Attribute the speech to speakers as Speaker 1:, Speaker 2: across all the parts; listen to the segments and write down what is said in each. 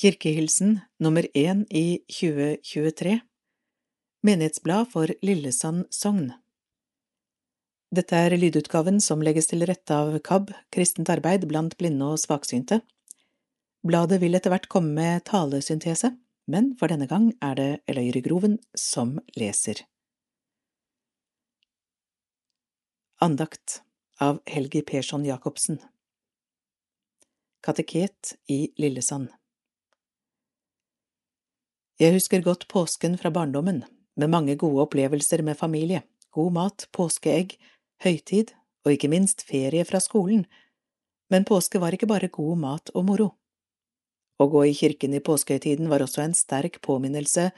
Speaker 1: Kirkehilsen nummer én i 2023 Menighetsblad for Lillesand sogn Dette er lydutgaven som legges til rette av KAB, Kristent arbeid blant blinde og svaksynte. Bladet vil etter hvert komme med talesyntese, men for denne gang er det Eløyre Groven som leser. Andakt av Helgi Persson Jacobsen Kateket i Lillesand Jeg husker godt påsken fra barndommen, med mange gode opplevelser med familie, god mat, påskeegg, høytid og ikke minst ferie fra skolen, men påske var ikke bare god mat og moro. Å gå i kirken i påskehøytiden var også en sterk påminnelse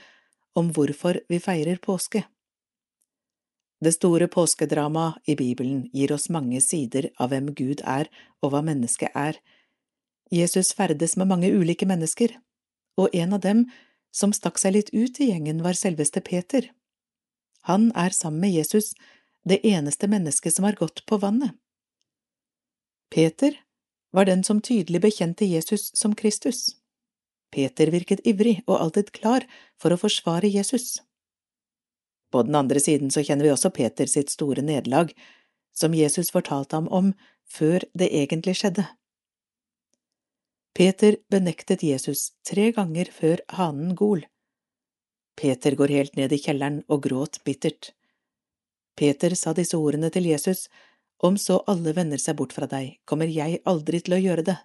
Speaker 1: om hvorfor vi feirer påske. Det store påskedramaet i Bibelen gir oss mange sider av hvem Gud er og hva mennesket er. Jesus ferdes med mange ulike mennesker, og en av dem som stakk seg litt ut i gjengen, var selveste Peter. Han er sammen med Jesus det eneste mennesket som har gått på vannet. Peter var den som tydelig bekjente Jesus som Kristus. Peter virket ivrig og alltid klar for å forsvare Jesus. På den andre siden så kjenner vi også Peter sitt store nederlag, som Jesus fortalte ham om før det egentlig skjedde. Peter benektet Jesus tre ganger før hanen gol. Peter går helt ned i kjelleren og gråt bittert. Peter sa disse ordene til Jesus, om så alle vender seg bort fra deg, kommer jeg aldri til å gjøre det.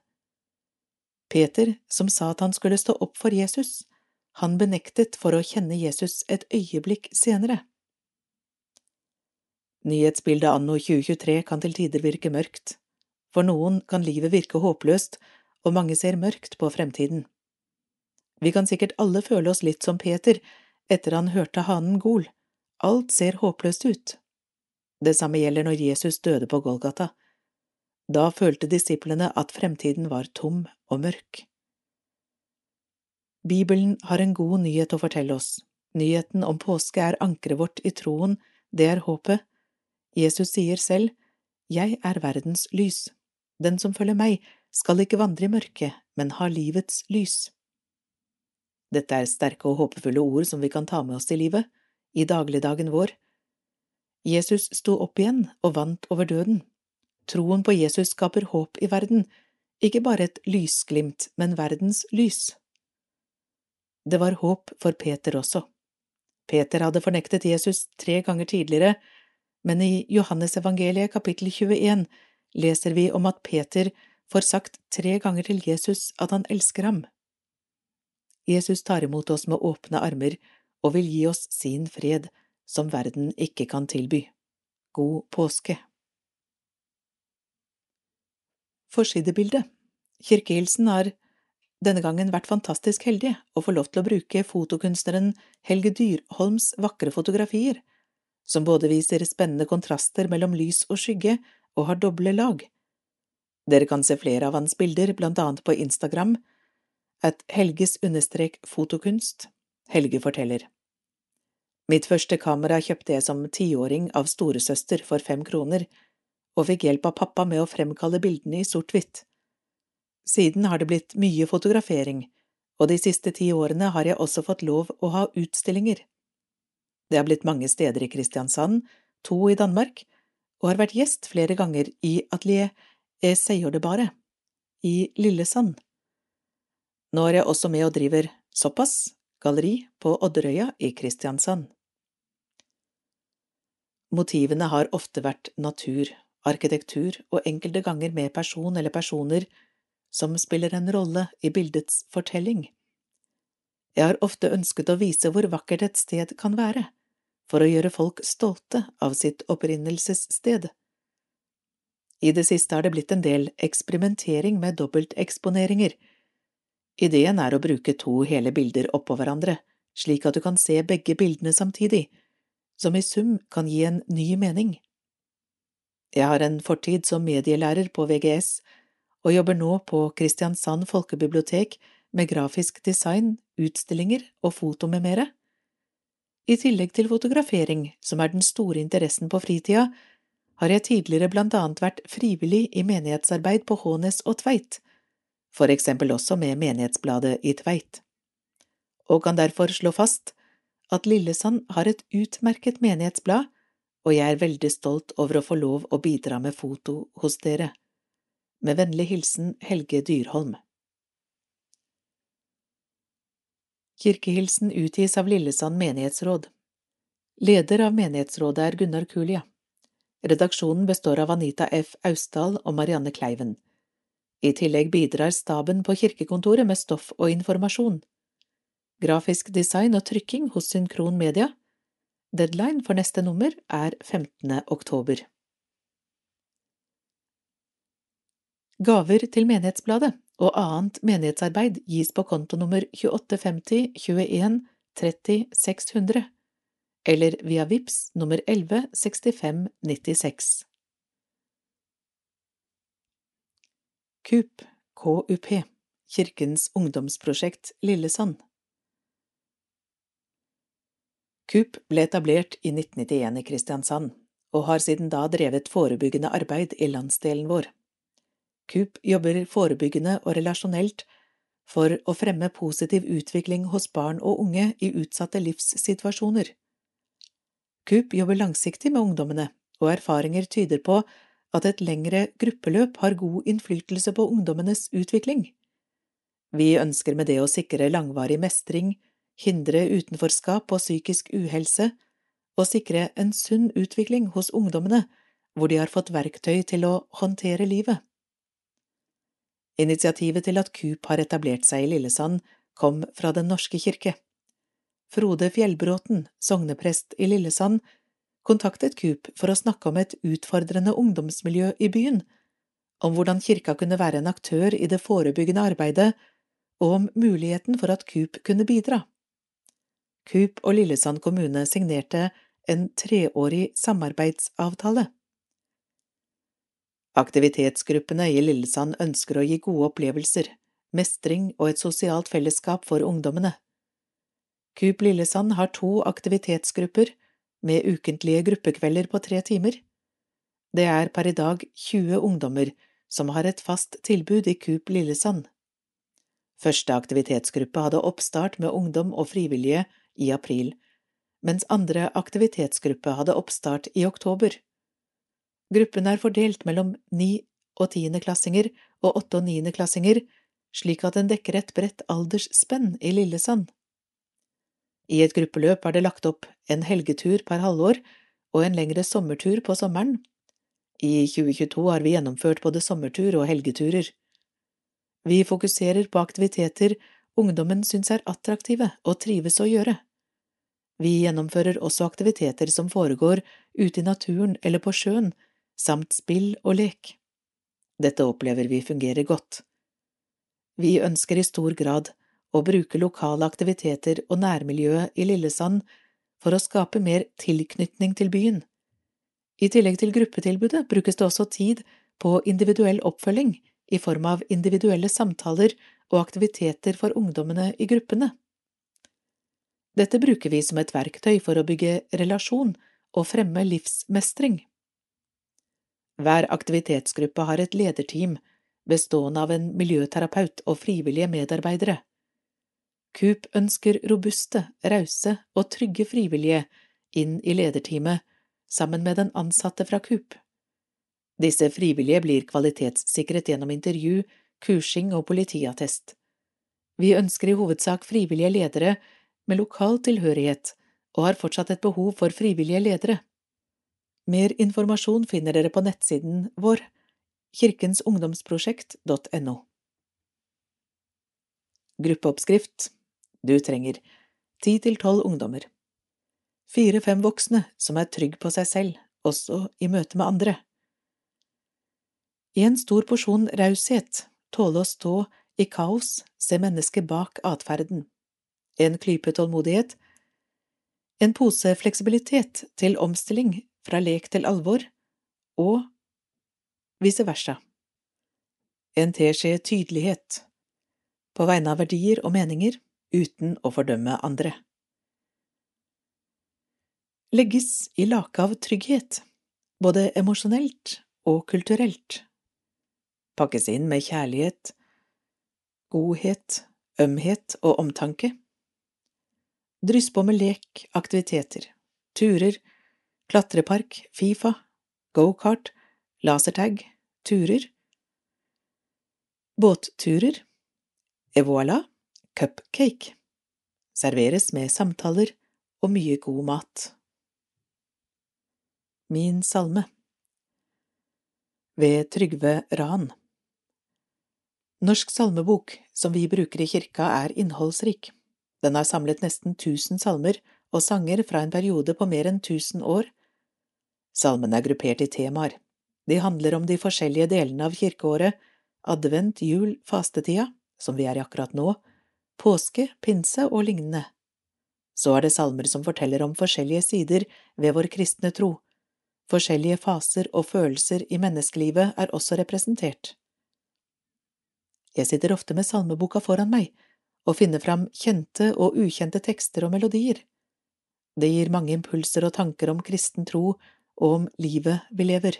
Speaker 1: Peter, som sa at han skulle stå opp for Jesus, han benektet for å kjenne Jesus et øyeblikk senere. Nyhetsbildet anno 2023 kan til tider virke mørkt. For noen kan livet virke håpløst og mange ser mørkt på fremtiden. Vi kan sikkert alle føle oss litt som Peter etter han hørte hanen gol, alt ser håpløst ut. Det samme gjelder når Jesus døde på Golgata. Da følte disiplene at fremtiden var tom og mørk. Bibelen har en god nyhet å fortelle oss. Nyheten om påske er ankeret vårt i troen, det er håpet. Jesus sier selv, Jeg er verdens lys. Den som følger meg, skal ikke vandre i mørket, men ha livets lys. Dette er sterke og håpefulle ord som vi kan ta med oss i livet, i dagligdagen vår. Jesus sto opp igjen og vant over døden. Troen på Jesus skaper håp i verden, ikke bare et lysglimt, men verdens lys. Det var håp for Peter også. Peter hadde fornektet Jesus tre ganger tidligere, men i Johannesevangeliet kapittel 21 leser vi om at Peter får sagt tre ganger til Jesus at han elsker ham. Jesus tar imot oss med åpne armer og vil gi oss sin fred, som verden ikke kan tilby. God påske! Forsidebildet Kirkehilsen har denne gangen vært fantastisk heldige å få lov til å bruke fotokunstneren Helge Dyrholms vakre fotografier, som både viser spennende kontraster mellom lys og skygge og har doble lag. Dere kan se flere av hans bilder, blant annet på Instagram, at helges-fotokunst, Helge forteller. Mitt første kamera kjøpte jeg som tiåring av storesøster for fem kroner, og fikk hjelp av pappa med å fremkalle bildene i sort-hvitt. Siden har det blitt mye fotografering, og de siste ti årene har jeg også fått lov å ha utstillinger. Det har blitt mange steder i Kristiansand, to i Danmark, og har vært gjest flere ganger i Atelier jeg sier det bare, i Lillesand. Nå er jeg også med og driver Såpass galleri på Odderøya i Kristiansand. Motivene har ofte vært natur, arkitektur og enkelte ganger med person eller personer som spiller en rolle i bildets fortelling. Jeg har ofte ønsket å vise hvor vakkert et sted kan være, for å gjøre folk stolte av sitt opprinnelsessted. I det siste har det blitt en del eksperimentering med dobbelteksponeringer. Ideen er å bruke to hele bilder oppå hverandre, slik at du kan se begge bildene samtidig, som i sum kan gi en ny mening. Jeg har en fortid som medielærer på VGS og jobber nå på Kristiansand folkebibliotek med grafisk design, utstillinger og foto med mere. I tillegg til fotografering, som er den store interessen på fritida, har jeg tidligere blant annet vært frivillig i menighetsarbeid på Hånes og Tveit, for eksempel også med menighetsbladet i Tveit, og kan derfor slå fast at Lillesand har et utmerket menighetsblad, og jeg er veldig stolt over å få lov å bidra med foto hos dere. Med vennlig hilsen Helge Dyrholm. Kirkehilsen utgis av Lillesand menighetsråd. Leder av menighetsrådet er Gunnar Kulia. Redaksjonen består av Anita F. Austdal og Marianne Kleiven. I tillegg bidrar staben på kirkekontoret med stoff og informasjon. Grafisk design og trykking hos Synkron Media. Deadline for neste nummer er 15. oktober. Gaver til Menighetsbladet og annet menighetsarbeid gis på kontonummer 2850 21 30 600 eller via VIPS nummer 11 65 96. KUP, KUP, Kirkens ungdomsprosjekt Lillesand KUP ble etablert i 1991 i Kristiansand, og har siden da drevet forebyggende arbeid i landsdelen vår. KUP jobber forebyggende og relasjonelt for å fremme positiv utvikling hos barn og unge i utsatte livssituasjoner. KUP jobber langsiktig med ungdommene, og erfaringer tyder på at et lengre gruppeløp har god innflytelse på ungdommenes utvikling. Vi ønsker med det å sikre langvarig mestring, hindre utenforskap og psykisk uhelse, og sikre en sunn utvikling hos ungdommene hvor de har fått verktøy til å håndtere livet. Initiativet til at KUP har etablert seg i Lillesand, kom fra Den norske kirke. Frode Fjellbråten, sogneprest i Lillesand, kontaktet KUP for å snakke om et utfordrende ungdomsmiljø i byen, om hvordan kirka kunne være en aktør i det forebyggende arbeidet, og om muligheten for at KUP kunne bidra. KUP og Lillesand kommune signerte en treårig samarbeidsavtale. Aktivitetsgruppene i Lillesand ønsker å gi gode opplevelser, mestring og et sosialt fellesskap for ungdommene. KUP Lillesand har to aktivitetsgrupper med ukentlige gruppekvelder på tre timer. Det er per i dag 20 ungdommer som har et fast tilbud i KUP Lillesand. Første aktivitetsgruppe hadde oppstart med ungdom og frivillige i april, mens andre aktivitetsgruppe hadde oppstart i oktober. Gruppen er fordelt mellom ni- og tiendeklassinger og åtte- og niendeklassinger, slik at den dekker et bredt aldersspenn i Lillesand. I et gruppeløp er det lagt opp en helgetur per halvår og en lengre sommertur på sommeren. I 2022 har vi gjennomført både sommertur og helgeturer. Vi fokuserer på aktiviteter ungdommen syns er attraktive og trives å gjøre. Vi gjennomfører også aktiviteter som foregår ute i naturen eller på sjøen, samt spill og lek. Dette opplever vi fungerer godt. Vi ønsker i stor grad å bruke lokale aktiviteter og nærmiljøet i Lillesand for å skape mer tilknytning til byen. I tillegg til gruppetilbudet brukes det også tid på individuell oppfølging i form av individuelle samtaler og aktiviteter for ungdommene i gruppene. Dette bruker vi som et verktøy for å bygge relasjon og fremme livsmestring. Hver aktivitetsgruppe har et lederteam bestående av en miljøterapeut og frivillige medarbeidere. KUP ønsker robuste, rause og trygge frivillige inn i lederteamet sammen med den ansatte fra KUP. Disse frivillige blir kvalitetssikret gjennom intervju, kursing og politiattest. Vi ønsker i hovedsak frivillige ledere med lokal tilhørighet og har fortsatt et behov for frivillige ledere. Mer informasjon finner dere på nettsiden vår kirkensungdomsprosjekt.no. Gruppeoppskrift Du trenger ti til tolv ungdommer. Fire–fem voksne som er trygg på seg selv, også i møte med andre. I en stor porsjon raushet, tåle å stå i kaos, se mennesket bak atferden. En klype tålmodighet. En pose fleksibilitet til omstilling fra lek til alvor, og vice versa. En teskje tydelighet, på vegne av verdier og meninger, uten å fordømme andre. Legges i lake av trygghet, både emosjonelt og kulturelt. Pakkes inn med kjærlighet, godhet, ømhet og omtanke. Dryss på med lek, aktiviteter, turer, klatrepark, Fifa, gokart, lasertag, turer. Båtturer. Et voilà, cupcake. Serveres med samtaler og mye god mat. Min salme Ved Trygve Ran Norsk salmebok, som vi bruker i kirka, er innholdsrik. Den har samlet nesten tusen salmer og sanger fra en periode på mer enn tusen år. Salmene er gruppert i temaer. De handler om de forskjellige delene av kirkeåret, advent, jul, fastetida, som vi er i akkurat nå, påske, pinse og lignende. Så er det salmer som forteller om forskjellige sider ved vår kristne tro. Forskjellige faser og følelser i menneskelivet er også representert. Jeg sitter ofte med salmeboka foran meg og finner fram kjente og ukjente tekster og melodier. Det gir mange impulser og tanker om kristen tro og om livet vi lever.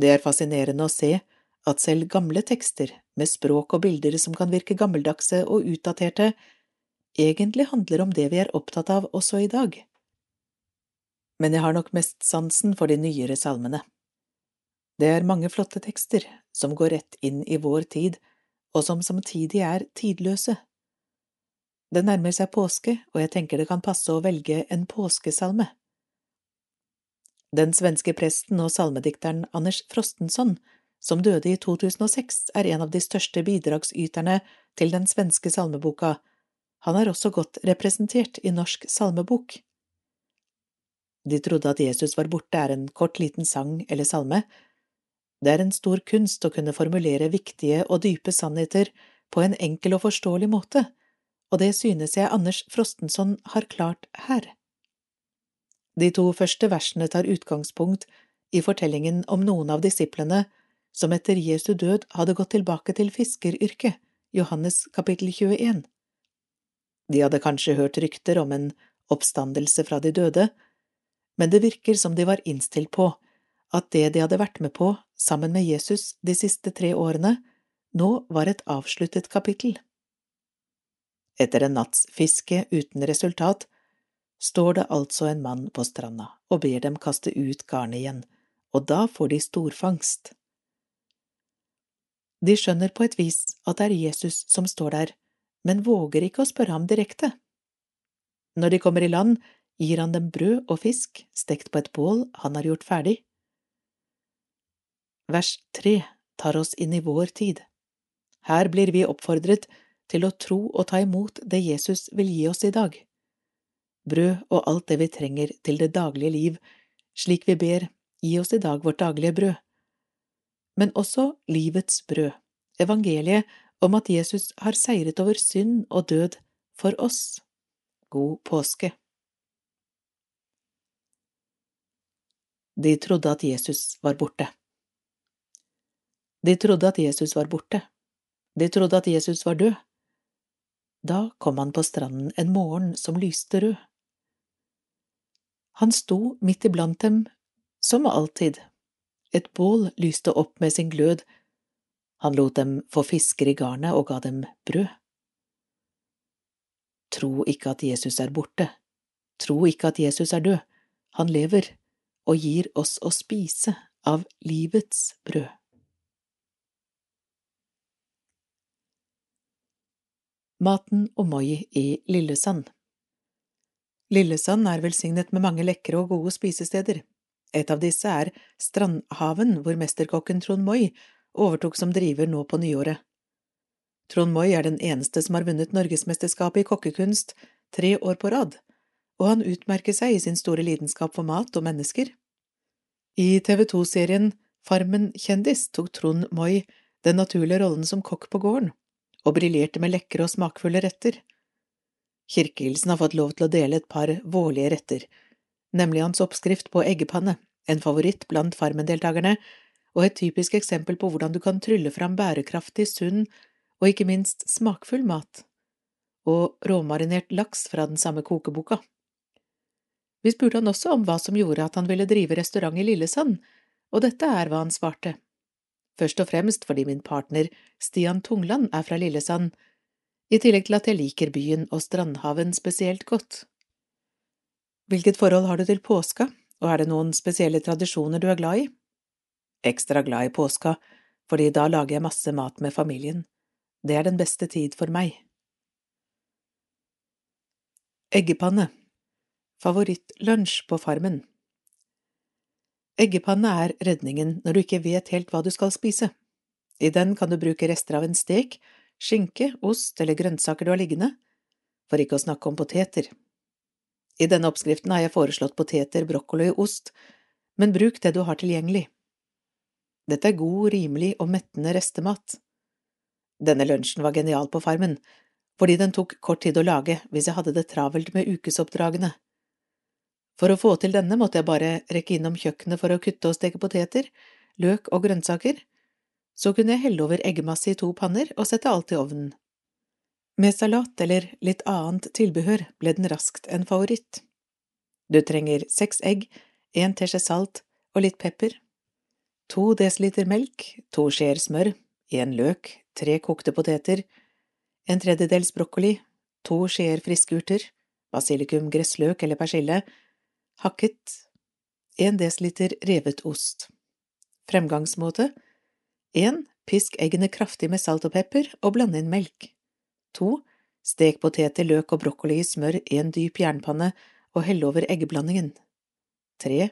Speaker 1: Det er fascinerende å se at selv gamle tekster, med språk og bilder som kan virke gammeldagse og utdaterte, egentlig handler om det vi er opptatt av også i dag. Men jeg har nok mest sansen for de nyere salmene. Det er mange flotte tekster som går rett inn i vår tid, og som samtidig er tidløse. Det nærmer seg påske, og jeg tenker det kan passe å velge en påskesalme. Den svenske presten og salmedikteren Anders Frostenson, som døde i 2006, er en av de største bidragsyterne til den svenske salmeboka. Han er også godt representert i Norsk salmebok. De trodde at Jesus var borte er en kort liten sang eller salme, det er en stor kunst å kunne formulere viktige og dype sannheter på en enkel og forståelig måte, og det synes jeg Anders Frostenson har klart her. De to første versene tar utgangspunkt i fortellingen om noen av disiplene som etter Jesu død hadde gått tilbake til fiskeryrket, Johannes kapittel 21. De hadde kanskje hørt rykter om en oppstandelse fra de døde, men det virker som de var innstilt på at det de hadde vært med på sammen med Jesus de siste tre årene, nå var et avsluttet kapittel. Etter en natts fiske uten resultat står det altså en mann på stranda og ber dem kaste ut garnet igjen, og da får de storfangst. De skjønner på et vis at det er Jesus som står der, men våger ikke å spørre ham direkte. Når de kommer i land, gir han dem brød og fisk stekt på et bål han har gjort ferdig. Vers tre tar oss inn i vår tid. Her blir vi oppfordret til å tro og ta imot det Jesus vil gi oss i dag. Brød og alt det vi trenger til det daglige liv, slik vi ber, gi oss i dag vårt daglige brød. Men også livets brød, evangeliet om at Jesus har seiret over synd og død for oss. God påske. De trodde at Jesus var borte. De trodde at Jesus var borte. De trodde at Jesus var død. Da kom han på stranden en morgen som lyste rød. Han sto midt iblant dem, som alltid. Et bål lyste opp med sin glød. Han lot dem få fisker i garnet og ga dem brød. Tro ikke at Jesus er borte. Tro ikke at Jesus er død. Han lever og gir oss å spise av livets brød. Maten og Moi i Lillesand Lillesand er velsignet med mange lekre og gode spisesteder. Et av disse er Strandhaven, hvor mesterkokken Trond Moi overtok som driver nå på nyåret. Trond Moi er den eneste som har vunnet norgesmesterskapet i kokkekunst tre år på rad, og han utmerker seg i sin store lidenskap for mat og mennesker. I TV 2-serien Farmen kjendis tok Trond Moi den naturlige rollen som kokk på gården og briljerte med lekre og smakfulle retter. Kirkehilsen har fått lov til å dele et par vårlige retter, nemlig hans oppskrift på eggepanne, en favoritt blant Farmen-deltakerne, og et typisk eksempel på hvordan du kan trylle fram bærekraftig, sunn og ikke minst smakfull mat, og råmarinert laks fra den samme kokeboka. Vi spurte han også om hva som gjorde at han ville drive restaurant i Lillesand, og dette er hva han svarte. først og fremst fordi min partner Stian Tungland er fra Lillesand, i tillegg til at jeg liker byen og strandhaven spesielt godt. Hvilket forhold har du til påska, og er det noen spesielle tradisjoner du er glad i? Ekstra glad i påska, fordi da lager jeg masse mat med familien. Det er den beste tid for meg. Eggepanne Favorittlunsj på Farmen Eggepanne er redningen når du ikke vet helt hva du skal spise. I den kan du bruke rester av en stek, skinke, ost eller grønnsaker du har liggende, for ikke å snakke om poteter. I denne oppskriften har jeg foreslått poteter, brokkoli og ost, men bruk det du har tilgjengelig. Dette er god, rimelig og mettende restemat. Denne lunsjen var genial på Farmen, fordi den tok kort tid å lage hvis jeg hadde det travelt med ukesoppdragene. For å få til denne måtte jeg bare rekke innom kjøkkenet for å kutte og steke poteter, løk og grønnsaker, så kunne jeg helle over eggemasse i to panner og sette alt i ovnen. Med salat eller litt annet tilbehør ble den raskt en favoritt. Du trenger seks egg, en teskje salt og litt pepper, to desiliter melk, to skjeer smør, en løk, tre kokte poteter, en tredjedels brokkoli, to skjeer friske urter, basilikum, gressløk eller persille, hakket, en desiliter revet ost. Fremgangsmåte En, Pisk eggene kraftig med salt og pepper og blande inn melk. To, Stek poteter, løk og brokkoli i smør i en dyp jernpanne og hell over eggeblandingen. Tre,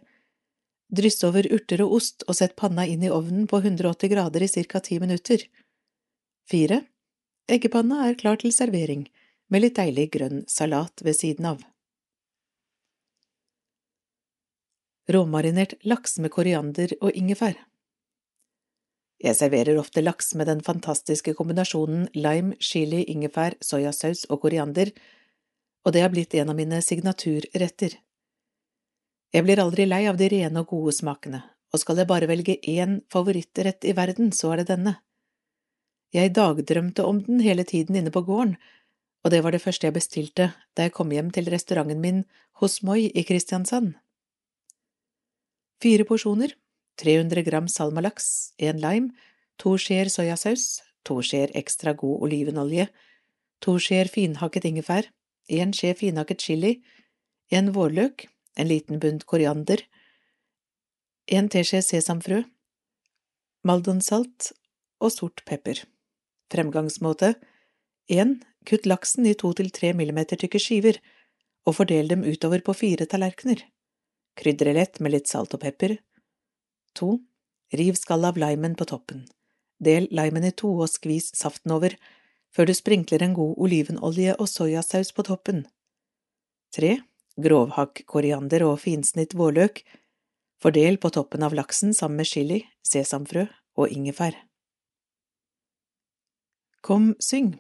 Speaker 1: Dryss over urter og ost og sett panna inn i ovnen på 180 grader i ca. ti minutter. Fire. Eggepanna er klar til servering, med litt deilig grønn salat ved siden av. Råmarinert laks med koriander og ingefær Jeg serverer ofte laks med den fantastiske kombinasjonen lime, chili, ingefær, soyasaus og koriander, og det har blitt en av mine signaturretter. Jeg blir aldri lei av de rene og gode smakene, og skal jeg bare velge én favorittrett i verden, så er det denne. Jeg dagdrømte om den hele tiden inne på gården, og det var det første jeg bestilte da jeg kom hjem til restauranten min hos Moi i Kristiansand. Fire porsjoner, 300 gram salmalaks, en lime, to skjeer soyasaus, to skjeer ekstra god olivenolje, to skjeer finhakket ingefær, en skje finhakket chili, en vårløk, en liten bunt koriander, en teskje sesamfrø, maldonsalt og sort pepper. Fremgangsmåte 1. Kutt laksen i to til tre millimeter tykke skiver, og fordel dem utover på fire tallerkener. Krydre lett med litt salt og pepper. 2. Riv skallet av limen på toppen. Del limen i to og skvis saften over, før du sprinkler en god olivenolje og soyasaus på toppen. 3 grovhakk koriander og finsnitt vårløk, fordel på toppen av laksen sammen med chili, sesamfrø og ingefær. Kom, syng!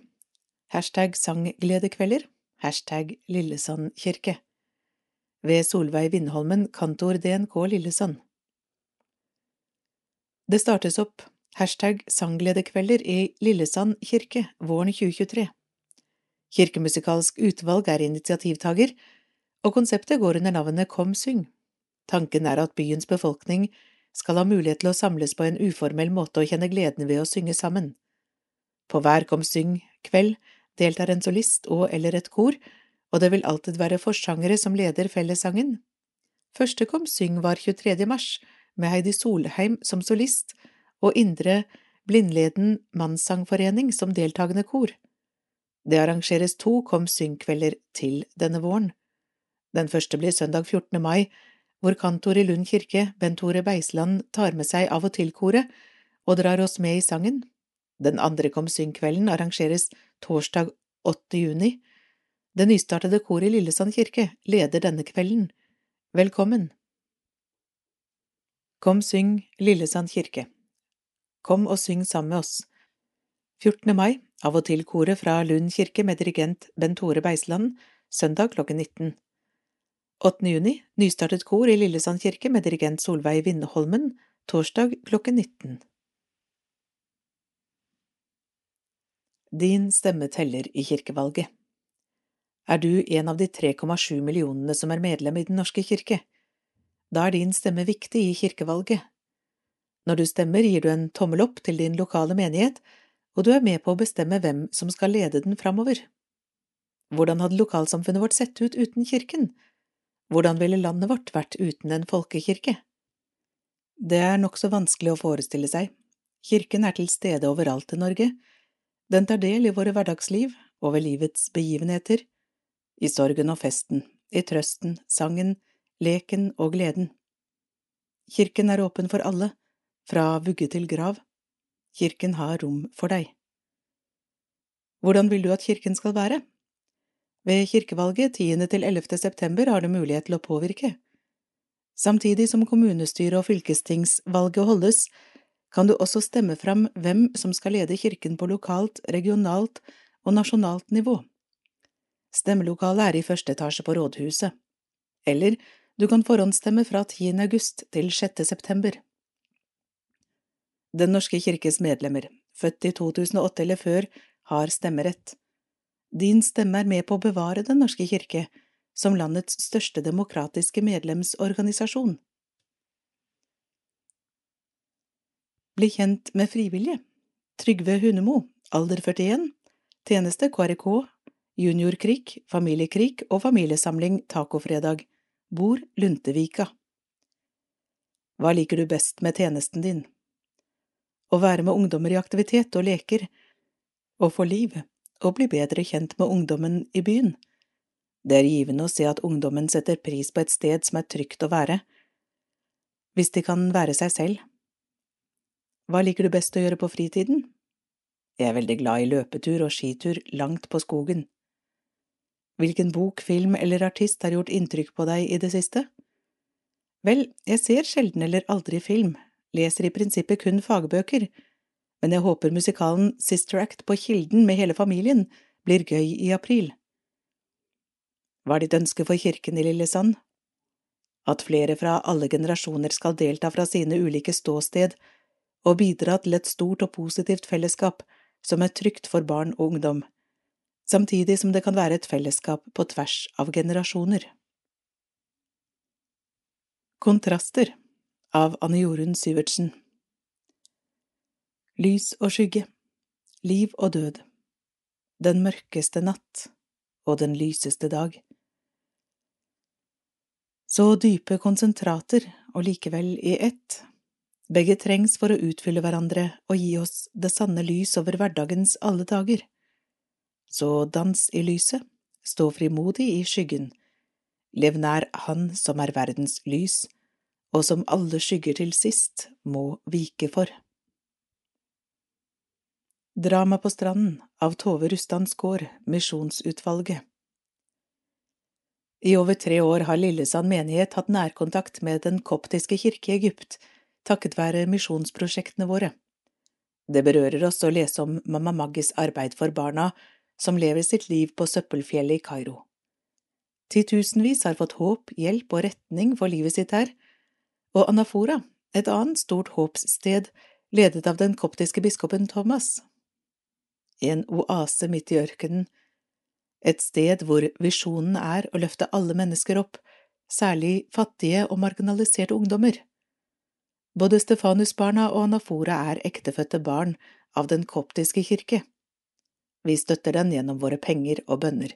Speaker 1: Hashtag sanggledekvelder, hashtag Lillesand kirke. Ved Solveig Vindholmen, kantor DNK Lillesand. Det startes opp hashtag sanggledekvelder i Lillesand kirke våren 2023. Kirkemusikalsk utvalg er initiativtaker, og konseptet går under navnet Kom syng. Tanken er at byens befolkning skal ha mulighet til å samles på en uformell måte og kjenne gleden ved å synge sammen. På hver Kom syng-kveld deltar en solist og eller et kor, og det vil alltid være forsangere som leder fellessangen. Første Kom syng var 23. mars, med Heidi Solheim som solist og Indre Blindleden Mannssangforening som deltakende kor. Det arrangeres to Kom syng-kvelder til denne våren. Den første blir søndag 14. mai, hvor kantor i Lund kirke, Bent Tore Beisland, tar med seg av og til-koret og drar oss med i sangen. Den andre Kom syng-kvelden arrangeres torsdag 8. juni. Det nystartede koret i Lillesand kirke leder denne kvelden. Velkommen! Kom syng Lillesand kirke Kom og syng sammen med oss. 14. mai, av og til-koret fra Lund kirke med dirigent Bent Tore Beisland, søndag klokken 19. 8. juni, nystartet kor i Lillesand kirke med dirigent Solveig Vindholmen, torsdag klokken 19. Din stemme teller i kirkevalget. Er du en av de 3,7 millionene som er medlem i Den norske kirke? Da er din stemme viktig i kirkevalget. Når du stemmer, gir du en tommel opp til din lokale menighet, og du er med på å bestemme hvem som skal lede den framover. Hvordan hadde lokalsamfunnet vårt sett ut uten kirken? Hvordan ville landet vårt vært uten en folkekirke? Det er nokså vanskelig å forestille seg. Kirken er til stede overalt i Norge. Den tar del i våre hverdagsliv, over livets begivenheter, i sorgen og festen, i trøsten, sangen, leken og gleden. Kirken er åpen for alle, fra vugge til grav. Kirken har rom for deg. Hvordan vil du at kirken skal være? Ved kirkevalget 10. til 11. september har du mulighet til å påvirke. Samtidig som kommunestyre- og fylkestingsvalget holdes, kan du også stemme fram hvem som skal lede kirken på lokalt, regionalt og nasjonalt nivå. Stemmelokalet er i første etasje på rådhuset. Eller du kan forhåndsstemme fra 10. august til 6. september. Den norske kirkes medlemmer, født i 2008 eller før, har stemmerett. Din stemme er med på å bevare Den norske kirke som landets største demokratiske medlemsorganisasjon. Bli kjent med frivillige. Trygve Hunemo, alder 41, tjeneste KRK, juniorkrig, familiekrig og familiesamling Tacofredag, bor Luntevika. Hva liker du best med tjenesten din? Å være med ungdommer i aktivitet og leker, å få liv, og bli bedre kjent med ungdommen i byen. Det er givende å se at ungdommen setter pris på et sted som er trygt å være, hvis de kan være seg selv. Hva liker du best å gjøre på fritiden? Jeg er veldig glad i løpetur og skitur langt på skogen. Hvilken bok, film eller artist har gjort inntrykk på deg i det siste? Vel, jeg ser sjelden eller aldri film, leser i prinsippet kun fagbøker, men jeg håper musikalen Sister Act på Kilden med hele familien blir gøy i april. Hva er ditt ønske for kirken i Lillesand? At flere fra alle generasjoner skal delta fra sine ulike ståsted og bidra til et stort og positivt fellesskap som er trygt for barn og ungdom, samtidig som det kan være et fellesskap på tvers av generasjoner. Kontraster av Anne Jorunn Syvertsen lys og skygge, liv og død, den mørkeste natt og den lyseste dag. Så dype konsentrater og likevel i ett, begge trengs for å utfylle hverandre og gi oss det sanne lys over hverdagens alle dager. Så dans i lyset, stå frimodig i skyggen, lev nær Han som er verdens lys, og som alle skygger til sist må vike for. Drama på stranden av Tove Rustans Skaar, Misjonsutvalget I over tre år har Lillesand menighet hatt nærkontakt med Den koptiske kirke i Egypt, takket være misjonsprosjektene våre. Det berører oss å lese om Mamma Maggis arbeid for barna som lever sitt liv på søppelfjellet i Kairo. Titusenvis har fått håp, hjelp og retning for livet sitt her, og Anafora, et annet stort håpssted, ledet av den koptiske biskopen Thomas, en oase midt i ørkenen, et sted hvor visjonen er å løfte alle mennesker opp, særlig fattige og marginaliserte ungdommer. Både Stefanusbarna og Anafora er ektefødte barn av den koptiske kirke. Vi støtter den gjennom våre penger og bønner.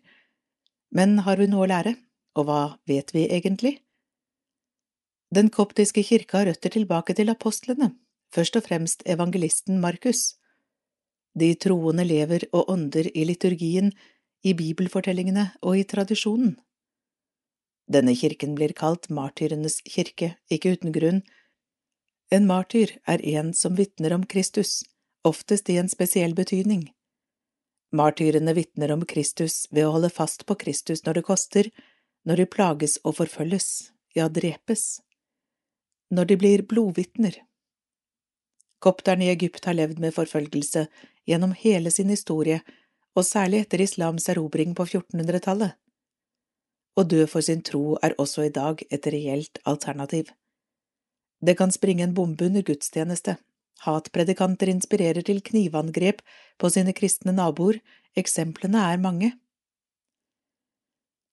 Speaker 1: Men har vi noe å lære, og hva vet vi egentlig? Den koptiske kirka har røtter tilbake til apostlene, først og fremst evangelisten Markus. De troende lever og ånder i liturgien, i bibelfortellingene og i tradisjonen. Denne kirken blir kalt martyrenes kirke, ikke uten grunn. En martyr er en som vitner om Kristus, oftest i en spesiell betydning. Martyrene vitner om Kristus ved å holde fast på Kristus når det koster, når de plages og forfølges, ja, drepes. Når de blir blodvitner. Kopterne i Egypt har levd med forfølgelse gjennom hele sin historie, og særlig etter islams erobring på 1400-tallet. Å dø for sin tro er også i dag et reelt alternativ. Det kan springe en bombe under gudstjeneste, hatpredikanter inspirerer til knivangrep på sine kristne naboer, eksemplene er mange.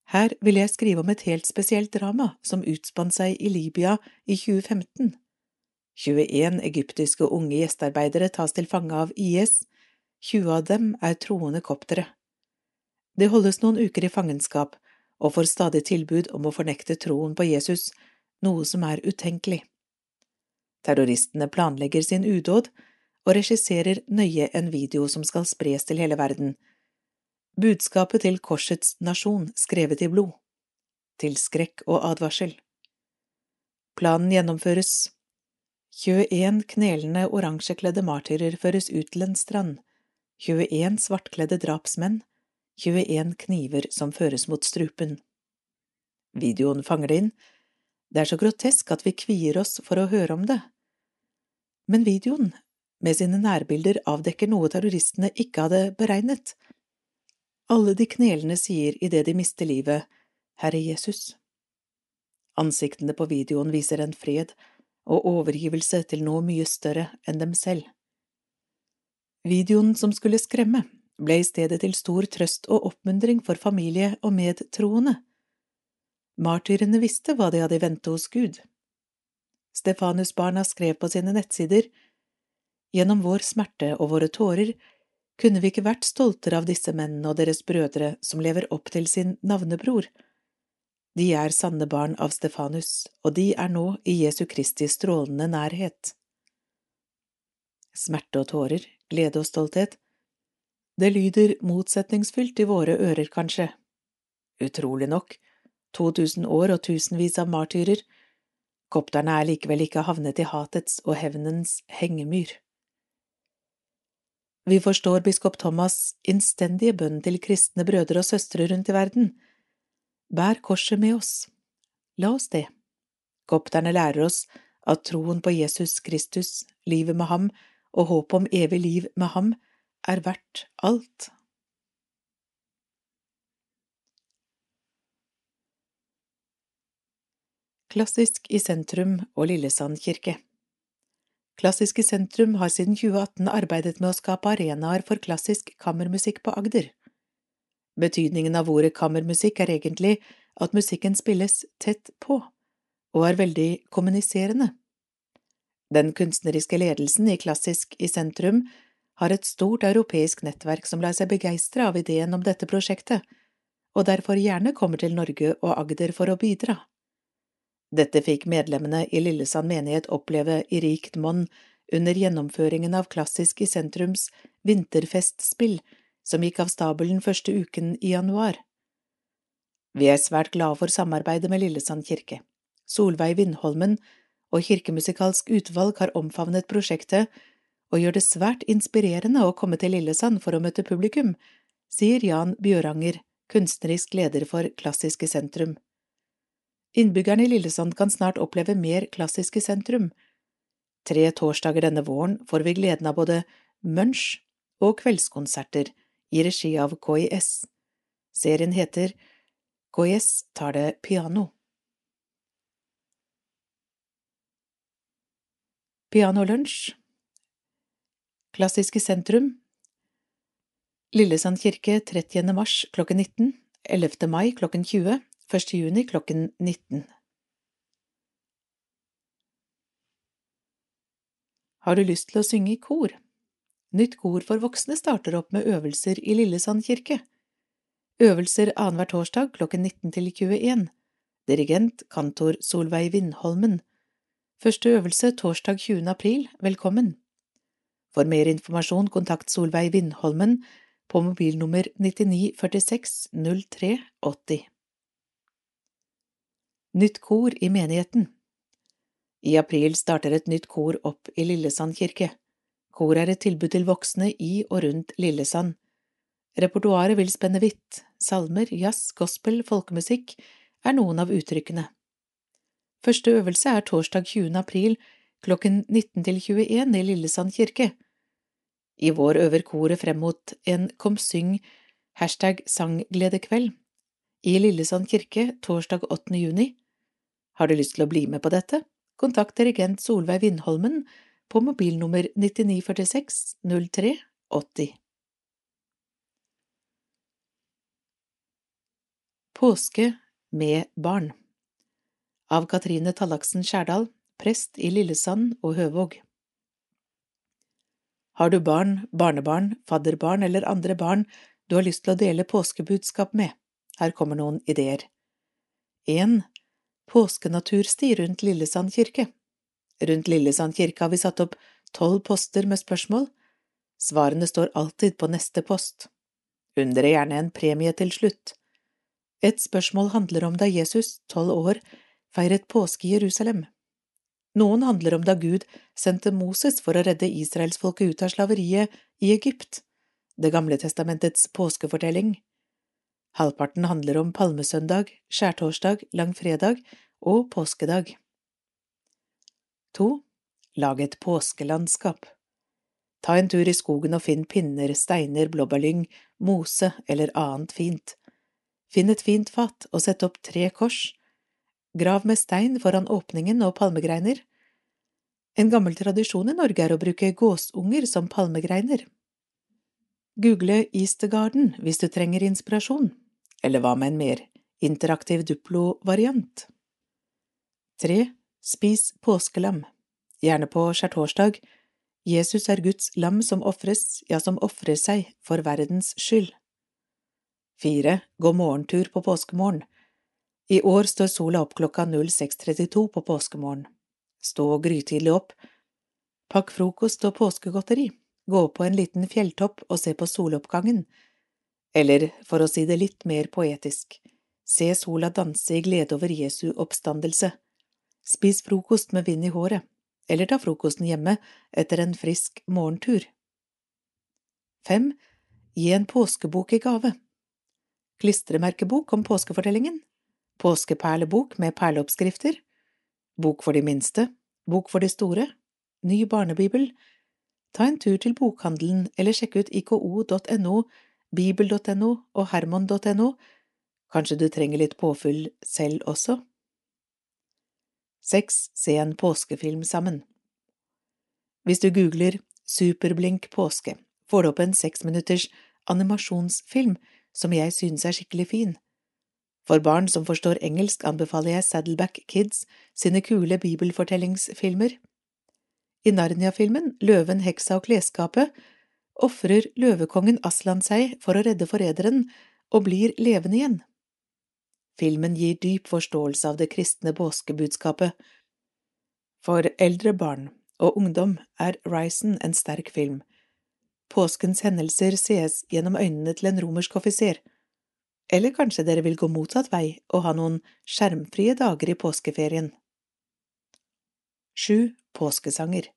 Speaker 1: Her vil jeg skrive om et helt spesielt drama som utspant seg i Libya i 2015. 21 egyptiske unge gjestearbeidere tas til fange av IS, 20 av dem er troende koptere. Det holdes noen uker i fangenskap og får stadig tilbud om å fornekte troen på Jesus, noe som er utenkelig. Terroristene planlegger sin udåd og regisserer nøye en video som skal spres til hele verden. Budskapet til korsets nasjon skrevet i blod. Til skrekk og advarsel. Planen gjennomføres. 21 knelende oransjekledde martyrer føres ut til en strand, 21 svartkledde drapsmenn, 21 kniver som føres mot strupen. Videoen fanger det inn, det er så grotesk at vi kvier oss for å høre om det. Men videoen, med sine nærbilder, avdekker noe terroristene ikke hadde beregnet. Alle de knelende sier idet de mister livet, Herre Jesus. Ansiktene på videoen viser en fred og overgivelse til noe mye større enn dem selv. Videoen som skulle skremme, ble i stedet til stor trøst og oppmuntring for familie og medtroende. Martyrene visste hva de hadde i vente hos Gud. Stefanusbarna skrev på sine nettsider, Gjennom vår smerte og våre tårer kunne vi ikke vært stoltere av disse mennene og deres brødre som lever opp til sin navnebror. De er sanne barn av Stefanus, og de er nå i Jesu Kristi strålende nærhet. Smerte og tårer, glede og stolthet, det lyder motsetningsfylt i våre ører, kanskje. Utrolig nok, 2000 år og tusenvis av martyrer, kopterne er likevel ikke havnet i hatets og hevnens hengemyr. Vi forstår biskop Thomas' innstendige bønn til kristne brødre og søstre rundt i verden. Bær korset med oss. La oss det. Kopterne lærer oss at troen på Jesus Kristus, livet med ham og håpet om evig liv med ham er verdt alt. Klassisk i sentrum og Lillesand kirke Klassisk i sentrum har siden 2018 arbeidet med å skape arenaer for klassisk kammermusikk på Agder. Betydningen av ordet kammermusikk er egentlig at musikken spilles tett på, og er veldig kommuniserende. Den kunstneriske ledelsen i Klassisk i sentrum har et stort europeisk nettverk som lar seg begeistre av ideen om dette prosjektet, og derfor gjerne kommer til Norge og Agder for å bidra. Dette fikk medlemmene i Lillesand menighet oppleve i rikt monn under gjennomføringen av Klassisk i sentrums vinterfestspill, som gikk av stabelen første uken i januar. Vi er svært glade for samarbeidet med Lillesand kirke. Solveig Vindholmen og Kirkemusikalsk utvalg har omfavnet prosjektet og gjør det svært inspirerende å komme til Lillesand for å møte publikum, sier Jan Bjøranger, kunstnerisk leder for Klassisk i sentrum. Innbyggerne i Lillesand kan snart oppleve mer klassiske sentrum. Tre torsdager denne våren får vi gleden av både munch og kveldskonserter i regi av KIS. Serien heter KIS tar det piano. Pianolunsj Klassiske sentrum Lillesand kirke 30. mars klokken 19, 11. mai klokken 20 1. juni klokken 19. Har du lyst til å synge i kor? Nytt kor for voksne starter opp med øvelser i Lillesand kirke. Øvelser annenhver torsdag klokken 19 til 21. Dirigent kantor Solveig Vindholmen. Første øvelse torsdag 20. april, velkommen. For mer informasjon kontakt Solveig Vindholmen på mobilnummer 99 46 03 80. Nytt kor i menigheten I april starter et nytt kor opp i Lillesand kirke. Kor er et tilbud til voksne i og rundt Lillesand. Repertoaret vil spenne vidt, salmer, jazz, gospel, folkemusikk er noen av uttrykkene. Første øvelse er torsdag 20. april klokken 19 til 21 i Lillesand kirke. I vår øver koret frem mot en Kom syng hashtag sanggledekveld i Lillesand kirke torsdag 8. juni. Har du lyst til å bli med på dette? Kontakt dirigent Solveig Vindholmen på mobilnummer 9946 03 80. Påske med barn Av Katrine Tallaksen Skjærdal prest i Lillesand og Høvåg. Har du barn, barnebarn, fadderbarn eller andre barn du har lyst til å dele påskebudskap med? Her kommer noen ideer. 1. Påskenatursti rundt Lillesand kirke. Rundt Lillesand kirke har vi satt opp tolv poster med spørsmål. Svarene står alltid på neste post. Undre er gjerne en premie til slutt. Et spørsmål handler om da Jesus, tolv år, feiret påske i Jerusalem. Noen handler om da Gud sendte Moses for å redde israelsfolket ut av slaveriet i Egypt, Det gamle testamentets påskefortelling. Halvparten handler om palmesøndag, skjærtorsdag, langfredag og påskedag. To. Lag et påskelandskap. Ta en tur i skogen og finn pinner, steiner, blåbærlyng, mose eller annet fint. Finn et fint fat og sett opp tre kors. Grav med stein foran åpningen og palmegreiner. En gammel tradisjon i Norge er å bruke gåsunger som palmegreiner. Google Easter hvis du trenger inspirasjon, eller hva med en mer interaktiv Duplo-variant? Tre. Spis påskelam, gjerne på skjærtorsdag. Jesus er Guds lam som ofres, ja, som ofrer seg for verdens skyld. Fire. Gå morgentur på påskemorgen. I år står sola opp klokka 06.32 på påskemorgen. Stå grytidlig opp. Pakk frokost og påskegodteri. Gå på en liten fjelltopp og se på soloppgangen. Eller, for å si det litt mer poetisk, se sola danse i glede over Jesu oppstandelse. Spis frokost med vind i håret, eller ta frokosten hjemme etter en frisk morgentur. Fem. Gi en påskebok i gave. Klistremerkebok om påskefortellingen. Påskeperlebok med perleoppskrifter. Bok for de minste. Bok for de store. Ny barnebibel. Ta en tur til bokhandelen eller sjekk ut iko.no, bibel.no og hermon.no. Kanskje du trenger litt påfyll selv også? Seks. Se en påskefilm sammen. Hvis du googler Superblink påske, får du opp en seksminutters animasjonsfilm som jeg synes er skikkelig fin. For barn som forstår engelsk, anbefaler jeg Saddleback Kids sine kule bibelfortellingsfilmer. I Narnia-filmen Løven, heksa og klesskapet ofrer løvekongen Aslan seg for å redde forræderen og blir levende igjen. Filmen gir dyp forståelse av det kristne påskebudskapet. For eldre barn og ungdom er Risen en sterk film. Påskens hendelser sees gjennom øynene til en romersk offiser. Eller kanskje dere vil gå motsatt vei og ha noen skjermfrie dager i påskeferien. Sju påskesanger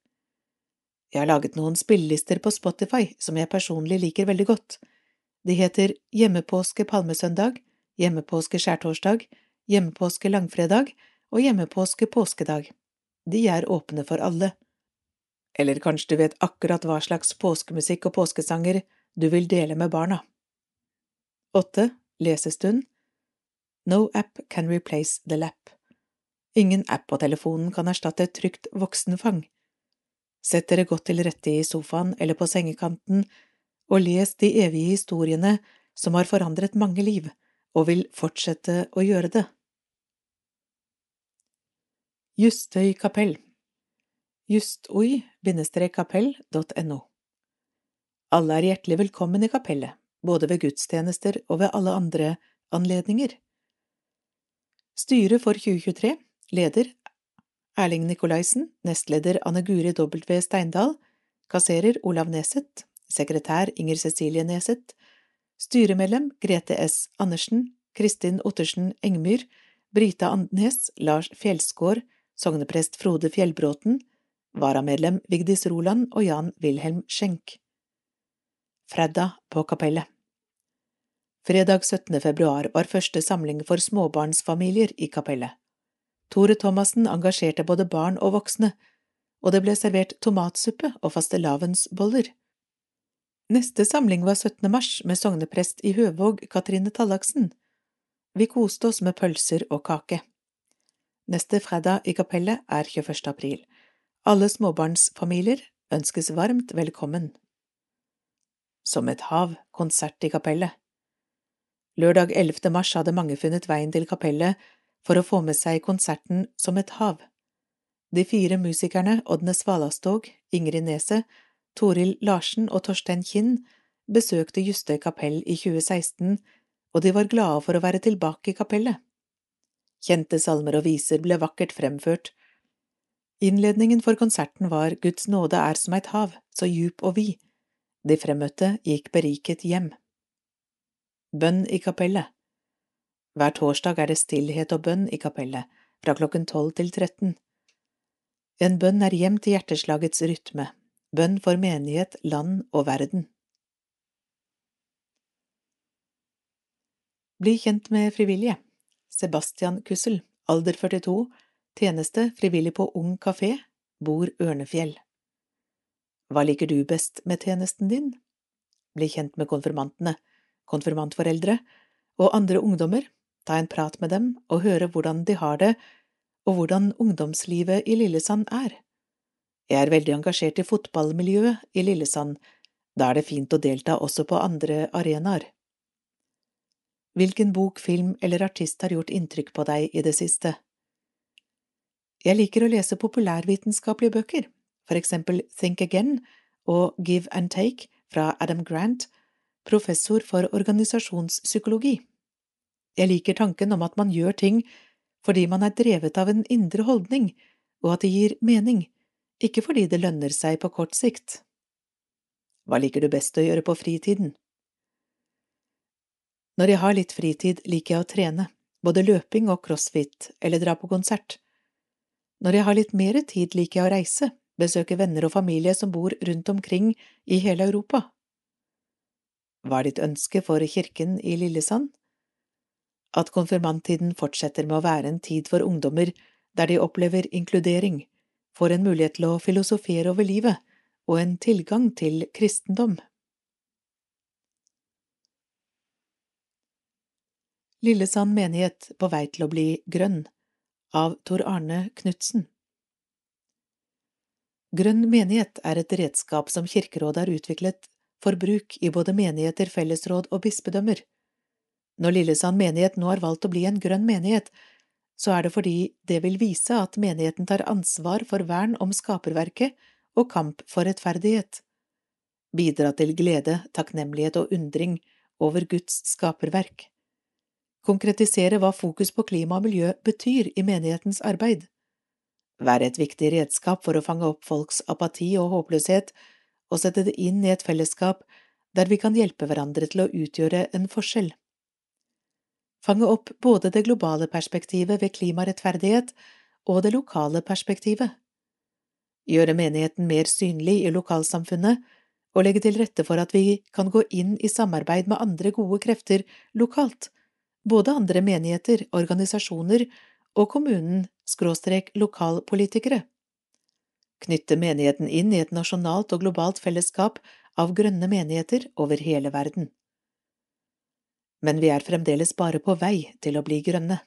Speaker 1: Jeg har laget noen spillelister på Spotify som jeg personlig liker veldig godt. De heter Hjemmepåske palmesøndag, hjemmepåske skjærtorsdag, hjemmepåske langfredag og hjemmepåske påskedag. De er åpne for alle. Eller kanskje du vet akkurat hva slags påskemusikk og påskesanger du vil dele med barna. Åtte. Lesestund No app can replace the lap. Ingen app på telefonen kan erstatte et trygt voksenfang. Sett dere godt til rette i sofaen eller på sengekanten og les de evige historiene som har forandret mange liv, og vil fortsette å gjøre det. Justøy kapell justoi-kapell.no Alle er hjertelig velkommen i kapellet, både ved gudstjenester og ved alle andre anledninger. Styret for 2023 Leder Erling Nikolaisen Nestleder Anne Guri W. Steindal Kasserer Olav Neset, Sekretær Inger Cecilie Neset, Styremedlem Grete S. Andersen, Kristin Ottersen Engmyr, Brita Andnes, Lars Fjellsgård, sogneprest Frode Fjellbråten, varamedlem Vigdis Roland og Jan Wilhelm Schenk. Fredda på kapellet Fredag 17. februar var første samling for småbarnsfamilier i kapellet. Tore Thomassen engasjerte både barn og voksne, og det ble servert tomatsuppe og fastelavnsboller. Neste samling var 17. mars med sogneprest i Høvåg, Katrine Tallaksen. Vi koste oss med pølser og kake. Neste fredag i kapellet er 21. april. Alle småbarnsfamilier ønskes varmt velkommen. Som et hav konsert i kapellet. Lørdag 11. mars hadde mange funnet veien til kapellet for å få med seg konserten Som et hav. De fire musikerne Ådne Svalastog, Ingrid Neset, Toril Larsen og Torstein Kinn besøkte Justøy kapell i 2016, og de var glade for å være tilbake i kapellet. Kjente salmer og viser ble vakkert fremført. Innledningen for konserten var Guds nåde er som et hav, så djup og vid. De fremmøtte gikk beriket hjem. Bønn i kapellet Hver torsdag er det stillhet og bønn i kapellet, fra klokken tolv til 13. En bønn er hjem til hjerteslagets rytme, bønn for menighet, land og verden. Bli kjent med frivillige. Sebastian Kussel, alder 42, tjeneste frivillig på Ung kafé, bor Ørnefjell. Hva liker du best med tjenesten din? Bli kjent med konfirmantene, konfirmantforeldre og andre ungdommer, ta en prat med dem og høre hvordan de har det og hvordan ungdomslivet i Lillesand er. Jeg er veldig engasjert i fotballmiljøet i Lillesand, da er det fint å delta også på andre arenaer. Hvilken bok, film eller artist har gjort inntrykk på deg i det siste? Jeg liker å lese populærvitenskapelige bøker, for eksempel Think Again og Give and Take fra Adam Grant, professor for organisasjonspsykologi. Jeg liker tanken om at man gjør ting fordi man er drevet av en indre holdning, og at det gir mening, ikke fordi det lønner seg på kort sikt. Hva liker du best å gjøre på fritiden? Når jeg har litt fritid, liker jeg å trene, både løping og crossfit, eller dra på konsert. Når jeg har litt mer tid, liker jeg å reise, besøke venner og familie som bor rundt omkring i hele Europa. Hva er ditt ønske for kirken i Lillesand? At konfirmanttiden fortsetter med å være en tid for ungdommer der de opplever inkludering, får en mulighet til å filosofere over livet og en tilgang til kristendom. Lillesand menighet på vei til å bli grønn av Tor Arne Knutsen Grønn menighet er et redskap som Kirkerådet har utviklet for bruk i både menigheter, fellesråd og bispedømmer. Når Lillesand menighet nå har valgt å bli en grønn menighet, så er det fordi det vil vise at menigheten tar ansvar for vern om skaperverket og kamp for rettferdighet, bidra til glede, takknemlighet og undring over Guds skaperverk, konkretisere hva fokus på klima og miljø betyr i menighetens arbeid, være et viktig redskap for å fange opp folks apati og håpløshet og sette det inn i et fellesskap der vi kan hjelpe hverandre til å utgjøre en forskjell fange opp både det globale perspektivet ved klimarettferdighet og det lokale perspektivet, gjøre menigheten mer synlig i lokalsamfunnet og legge til rette for at vi kan gå inn i samarbeid med andre gode krefter lokalt, både andre menigheter, organisasjoner og kommunen skråstrek lokalpolitikere. Knytte menigheten inn i et nasjonalt og globalt fellesskap av grønne menigheter over hele verden men vi er fremdeles bare på vei til å bli grønne.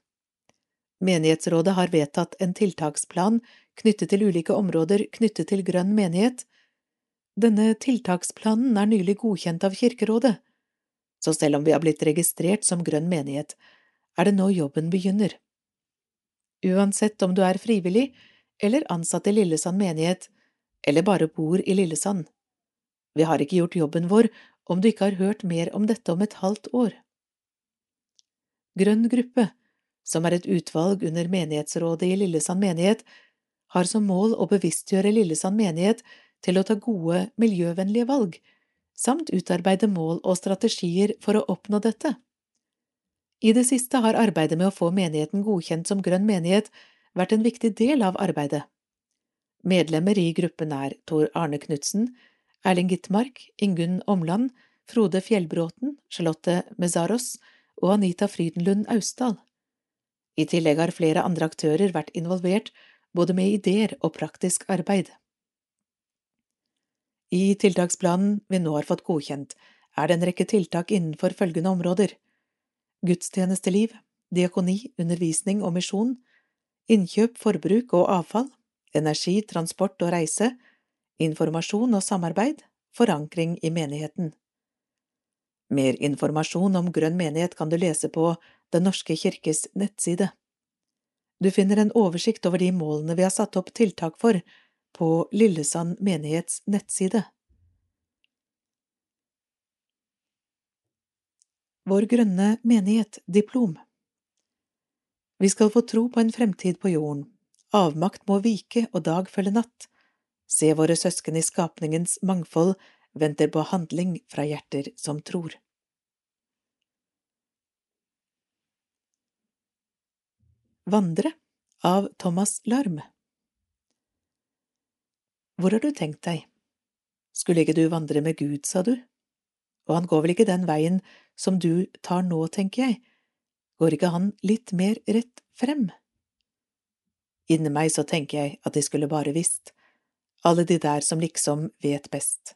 Speaker 1: Menighetsrådet har vedtatt en tiltaksplan knyttet til ulike områder knyttet til grønn menighet. Denne tiltaksplanen er nylig godkjent av Kirkerådet, så selv om vi har blitt registrert som grønn menighet, er det nå jobben begynner. Uansett om du er frivillig eller ansatt i Lillesand menighet, eller bare bor i Lillesand. Vi har ikke gjort jobben vår om du ikke har hørt mer om dette om et halvt år. Grønn gruppe, som er et utvalg under menighetsrådet i Lillesand menighet, har som mål å bevisstgjøre Lillesand menighet til å ta gode, miljøvennlige valg, samt utarbeide mål og strategier for å oppnå dette. I det siste har arbeidet med å få menigheten godkjent som grønn menighet vært en viktig del av arbeidet. Medlemmer i gruppen er Tor Arne Knutsen, Erling Gitmark, Ingunn Omland, Frode Fjellbråten, Charlotte Mezaros og Anita Frydenlund Austdal. I tillegg har flere andre aktører vært involvert, både med ideer og praktisk arbeid. I tiltaksplanen vi nå har fått godkjent, er det en rekke tiltak innenfor følgende områder – gudstjenesteliv, diakoni, undervisning og misjon, innkjøp, forbruk og avfall, energi, transport og reise, informasjon og samarbeid, forankring i menigheten. Mer informasjon om Grønn menighet kan du lese på Den norske kirkes nettside. Du finner en oversikt over de målene vi har satt opp tiltak for på Lillesand menighets nettside. Vår grønne menighet diplom Vi skal få tro på en fremtid på jorden. Avmakt må vike og dag følge natt. Se våre søsken i skapningens mangfold venter på handling fra hjerter som tror. Vandre av Thomas Larm Hvor har du tenkt deg? Skulle ikke du vandre med Gud, sa du? Og han går vel ikke den veien som du tar nå, tenker jeg, går ikke han litt mer rett frem? Inni meg så tenker jeg at de skulle bare visst, alle de der som liksom vet best,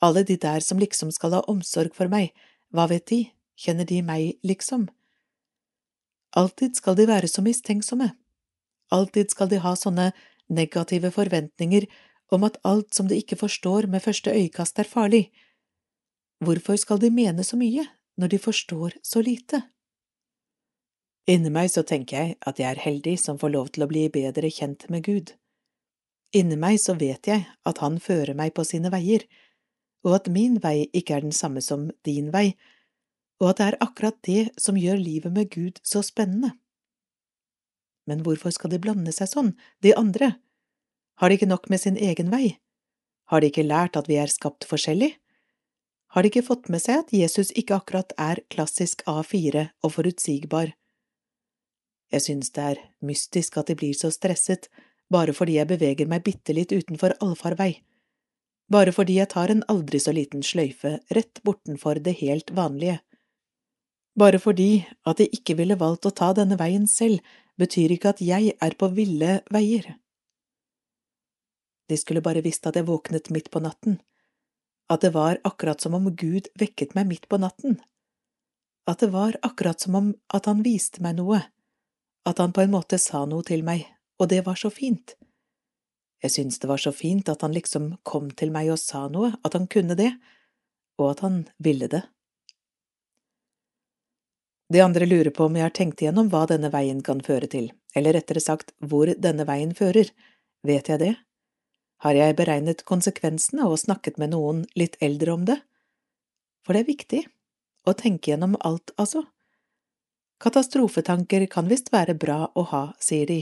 Speaker 1: alle de der som liksom skal ha omsorg for meg, hva vet de, kjenner de meg, liksom? Alltid skal de være så mistenksomme. Alltid skal de ha sånne negative forventninger om at alt som de ikke forstår med første øyekast er farlig. Hvorfor skal de mene så mye når de forstår så lite? Inni meg så tenker jeg at jeg er heldig som får lov til å bli bedre kjent med Gud. Inni meg så vet jeg at Han fører meg på sine veier, og at min vei ikke er den samme som din vei, og at det er akkurat det som gjør livet med Gud så spennende. Men hvorfor skal de blande seg sånn, de andre? Har de ikke nok med sin egen vei? Har de ikke lært at vi er skapt forskjellig? Har de ikke fått med seg at Jesus ikke akkurat er klassisk A4 og forutsigbar? Jeg synes det er mystisk at de blir så stresset bare fordi jeg beveger meg bitte litt utenfor allfarvei, bare fordi jeg tar en aldri så liten sløyfe rett bortenfor det helt vanlige. Bare fordi at jeg ikke ville valgt å ta denne veien selv, betyr ikke at jeg er på ville veier. De skulle bare visst at jeg våknet midt på natten, at det var akkurat som om Gud vekket meg midt på natten, at det var akkurat som om at han viste meg noe, at han på en måte sa noe til meg, og det var så fint. Jeg syntes det var så fint at han liksom kom til meg og sa noe, at han kunne det, og at han ville det. De andre lurer på om jeg har tenkt igjennom hva denne veien kan føre til, eller rettere sagt hvor denne veien fører. Vet jeg det? Har jeg beregnet konsekvensene og snakket med noen litt eldre om det? For det er viktig. Å tenke gjennom alt, altså. Katastrofetanker kan visst være bra å ha, sier de.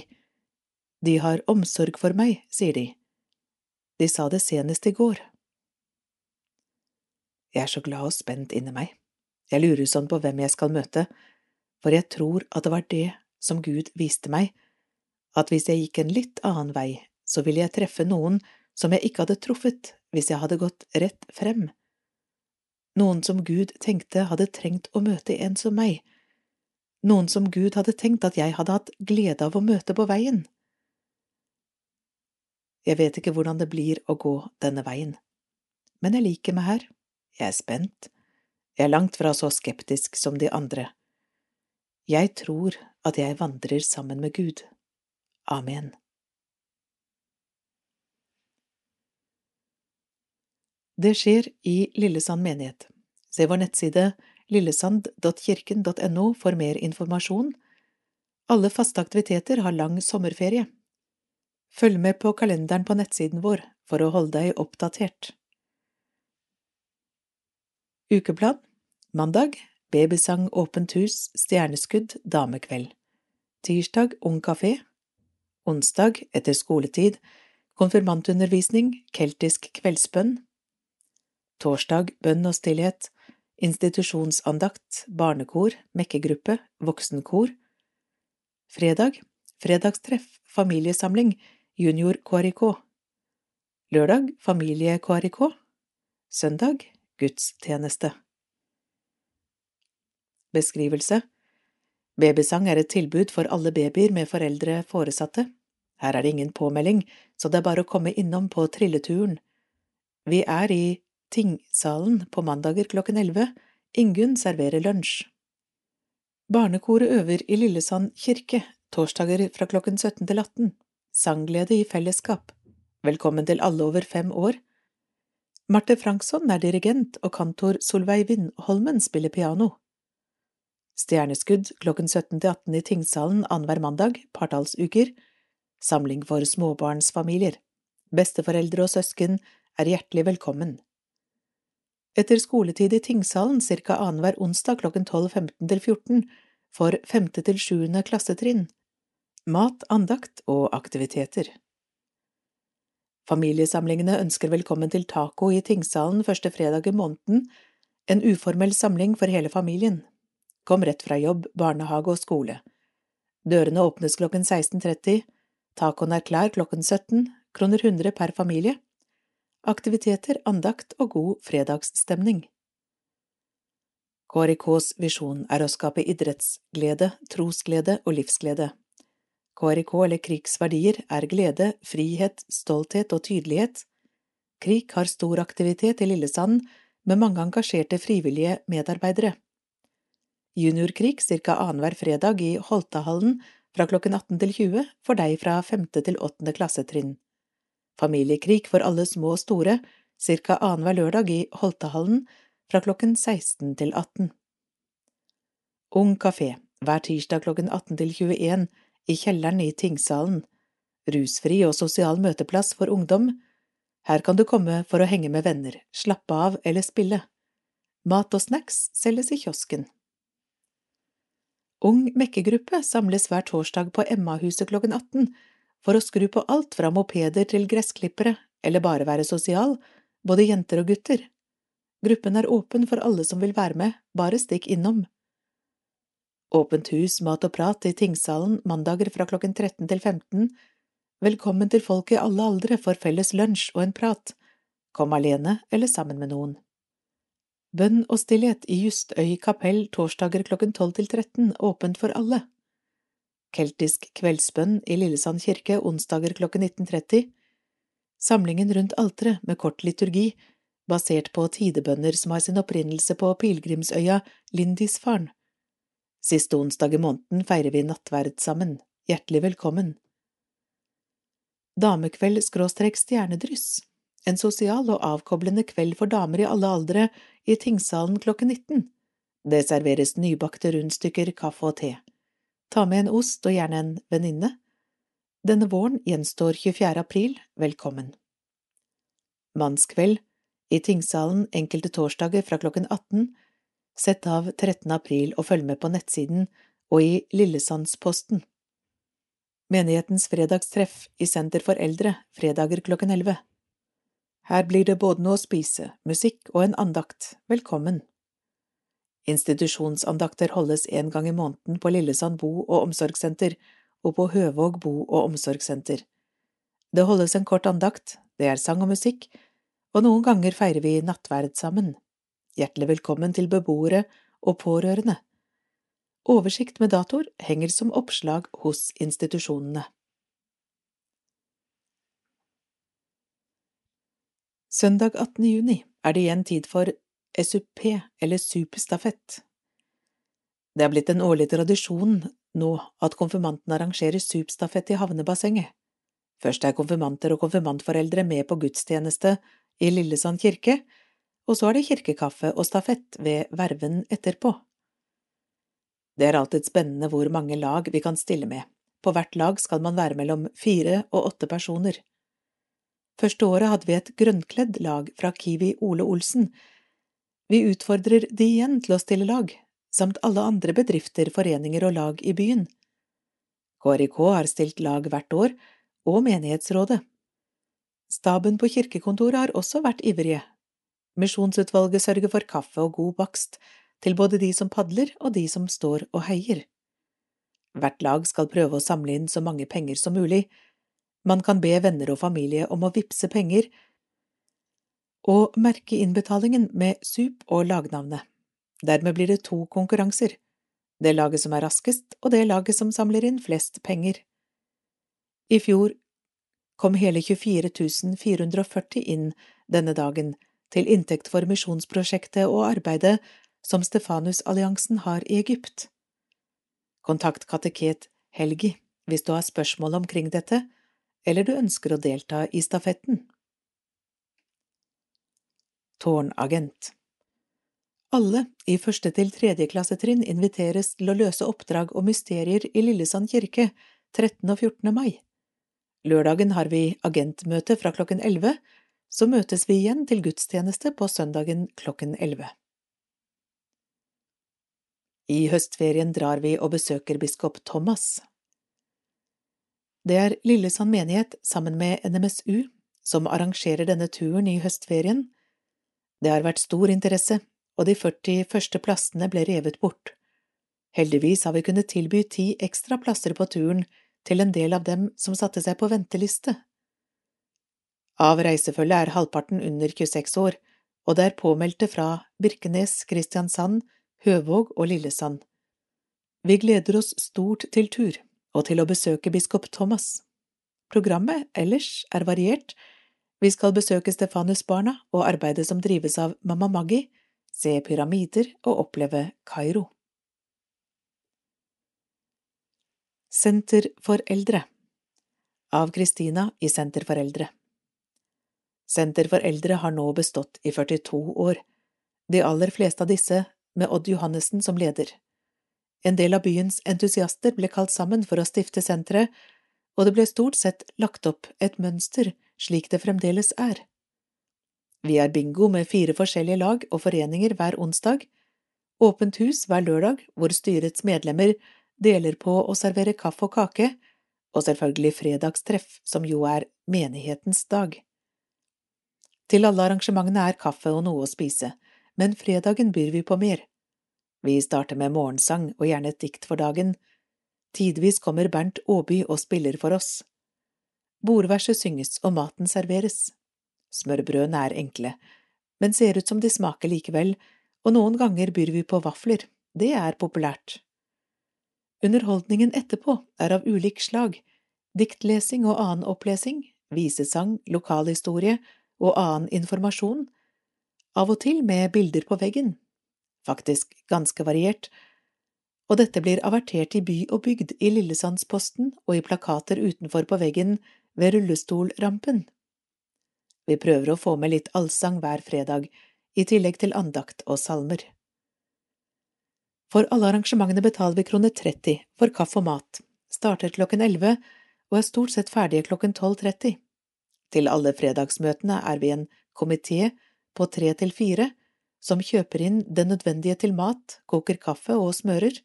Speaker 1: De har omsorg for meg, sier de. De sa det senest i går. Jeg er så glad og spent inni meg. Jeg lurer sånn på hvem jeg skal møte, for jeg tror at det var det som Gud viste meg, at hvis jeg gikk en litt annen vei, så ville jeg treffe noen som jeg ikke hadde truffet hvis jeg hadde gått rett frem. Noen som Gud tenkte hadde trengt å møte en som meg, noen som Gud hadde tenkt at jeg hadde hatt glede av å møte på veien. Jeg vet ikke hvordan det blir å gå denne veien, men jeg liker meg her, jeg er spent, jeg er langt fra så skeptisk som de andre. Jeg tror at jeg vandrer sammen med Gud. Amen. Det skjer i Lillesand menighet. Se vår nettside lillesand.kirken.no for mer informasjon. Alle faste aktiviteter har lang sommerferie. Følg med på kalenderen på nettsiden vår for å holde deg oppdatert. Ukeplan Mandag babysang åpent hus, stjerneskudd, damekveld. Tirsdag ung kafé. Onsdag etter skoletid konfirmantundervisning, keltisk kveldsbønn. Torsdag bønn og stillhet, institusjonsandakt, barnekor, mekkegruppe, voksenkor. Fredag fredagstreff, familiesamling, junior KRIK. Lørdag familie KRIK. Søndag gudstjeneste. Beskrivelse Babysang er et tilbud for alle babyer med foreldre foresatte. Her er det ingen påmelding, så det er bare å komme innom på trilleturen. Vi er i Tingsalen på mandager klokken elleve. Ingunn serverer lunsj. Barnekoret øver i Lillesand kirke, torsdager fra klokken 17 til 18. Sangglede i fellesskap. Velkommen til alle over fem år. Marte Franksson er dirigent, og kantor Solveig Vindholmen spiller piano. Stjerneskudd klokken 17 til 18 i Tingsalen annenhver mandag, partallsuker. Samling for småbarnsfamilier. Besteforeldre og søsken er hjertelig velkommen. Etter skoletid i Tingsalen ca. annenhver onsdag klokken 12.15 til 14 for femte til sjuende klassetrinn. Mat, andakt og aktiviteter. Familiesamlingene ønsker velkommen til taco i Tingsalen første fredag i måneden, en uformell samling for hele familien. Kom rett fra jobb, barnehage og skole. Dørene åpnes klokken 16.30, tacoen er klar klokken 17, kroner 100 per familie. Aktiviteter, andakt og god fredagsstemning. KRIKs visjon er å skape idrettsglede, trosglede og livsglede. KRIK eller krigsverdier er glede, frihet, stolthet og tydelighet. KRIK har stor aktivitet i Lillesand med mange engasjerte frivillige medarbeidere. Juniorkrig ca. annenhver fredag i Holtahallen fra klokken 18 til 20 for deg fra femte til åttende klassetrinn. Familiekrig for alle små og store ca. annenhver lørdag i Holtahallen fra klokken 16 til 18. Ung kafé hver tirsdag klokken 18 til 21 i kjelleren i Tingsalen. Rusfri og sosial møteplass for ungdom. Her kan du komme for å henge med venner, slappe av eller spille. Mat og snacks selges i kiosken. Ung mekkegruppe samles hver torsdag på Emmahuset klokken 18 for å skru på alt fra mopeder til gressklippere, eller bare være sosial, både jenter og gutter. Gruppen er åpen for alle som vil være med, bare stikk innom. Åpent hus, mat og prat i Tingsalen mandager fra klokken 13 til 15. Velkommen til folk i alle aldre for felles lunsj og en prat. Kom alene eller sammen med noen. Bønn og stillhet i Justøy kapell torsdager klokken 12 til 13, åpent for alle. Keltisk kveldsbønn i Lillesand kirke onsdager klokken 19.30. Samlingen rundt alteret med kort liturgi, basert på tidebønner som har sin opprinnelse på pilegrimsøya Lindisfarne. Siste onsdag i måneden feirer vi nattverd sammen. Hjertelig velkommen. Damekveld skråstrek stjernedryss. En sosial og avkoblende kveld for damer i alle aldre i Tingsalen klokken 19. Det serveres nybakte rundstykker, kaffe og te. Ta med en ost og gjerne en venninne. Denne våren gjenstår 24. april, velkommen. Mannskveld i Tingsalen enkelte torsdager fra klokken 18 Sett av 13. april og følg med på nettsiden og i Lillesandsposten. Menighetens fredagstreff i Senter for eldre, fredager klokken 11. Her blir det både noe å spise, musikk og en andakt, velkommen. Institusjonsandakter holdes en gang i måneden på Lillesand bo- og omsorgssenter og på Høvåg bo- og omsorgssenter. Det holdes en kort andakt, det er sang og musikk, og noen ganger feirer vi nattverd sammen. Hjertelig velkommen til beboere og pårørende. Oversikt med datoer henger som oppslag hos institusjonene. Søndag 18. juni er det igjen tid for SUP, eller superstafett. Det er blitt en årlig tradisjon nå at konfirmanten arrangerer supstafett i havnebassenget. Først er konfirmanter og konfirmantforeldre med på gudstjeneste i Lillesand kirke, og så er det kirkekaffe og stafett ved verven etterpå. Det er alltid spennende hvor mange lag vi kan stille med, på hvert lag skal man være mellom fire og åtte personer. Første året hadde vi et grønnkledd lag fra Kiwi Ole Olsen. Vi utfordrer de igjen til å stille lag, samt alle andre bedrifter, foreninger og lag i byen. KRIK har stilt lag hvert år, og menighetsrådet. Staben på kirkekontoret har også vært ivrige, Misjonsutvalget sørger for kaffe og god bakst til både de som padler og de som står og heier. Hvert lag skal prøve å samle inn så mange penger som mulig. Man kan be venner og familie om å vippse penger og merke innbetalingen med SUP og lagnavnet. Dermed blir det to konkurranser, det laget som er raskest og det laget som samler inn flest penger. I fjor kom hele 24 440 inn denne dagen, til inntekt for misjonsprosjektet og arbeidet som Stefanusalliansen har i Egypt. Kontakt kateket Helgi hvis du har spørsmål omkring dette, eller du ønsker å delta i stafetten. Tårnagent Alle i første til tredje klassetrinn inviteres til å løse oppdrag og mysterier i Lillesand kirke 13. og 14. mai. Lørdagen har vi agentmøte fra klokken 11, så møtes vi igjen til gudstjeneste på søndagen klokken 11. I høstferien drar vi og besøker biskop Thomas. Det er Lillesand menighet sammen med NMSU som arrangerer denne turen i høstferien. Det har vært stor interesse, og de 40 første plassene ble revet bort. Heldigvis har vi kunnet tilby ti ekstra plasser på turen til en del av dem som satte seg på venteliste. Av reisefølget er halvparten under 26 år, og det er påmeldte fra Birkenes, Kristiansand, Høvåg og Lillesand. Vi gleder oss stort til tur og til å besøke biskop Thomas. Programmet ellers er variert. Vi skal besøke Stefanusbarna og arbeidet som drives av Mamma Maggi, se pyramider og oppleve Kairo. Senter for eldre Av Kristina i Senter for eldre Senter for eldre har nå bestått i 42 år, de aller fleste av disse med Odd Johannessen som leder. En del av byens entusiaster ble kalt sammen for å stifte senteret, og det ble stort sett lagt opp et mønster slik det fremdeles er. Vi har bingo med fire forskjellige lag og foreninger hver onsdag, åpent hus hver lørdag hvor styrets medlemmer deler på å servere kaffe og kake, og selvfølgelig fredagstreff, som jo er menighetens dag. Til alle arrangementene er kaffe og noe å spise, men fredagen byr vi på mer. Vi starter med morgensang og gjerne et dikt for dagen. Tidvis kommer Bernt Aaby og spiller for oss. Bordverset synges og maten serveres. Smørbrødene er enkle, men ser ut som de smaker likevel, og noen ganger byr vi på vafler, det er populært. Underholdningen etterpå er av ulik slag, diktlesing og annen opplesing, visesang, lokalhistorie og annen informasjon, av og til med bilder på veggen, faktisk ganske variert, og dette blir avertert i by og bygd i Lillesandsposten og i plakater utenfor på veggen ved rullestolrampen. Vi prøver å få med litt allsang hver fredag, i tillegg til andakt og salmer. For alle arrangementene betaler vi kroner 30 for kaffe og mat, starter klokken 11 og er stort sett ferdige klokken 12.30. Til alle fredagsmøtene er vi en komité på tre til fire som kjøper inn det nødvendige til mat, koker kaffe og smører.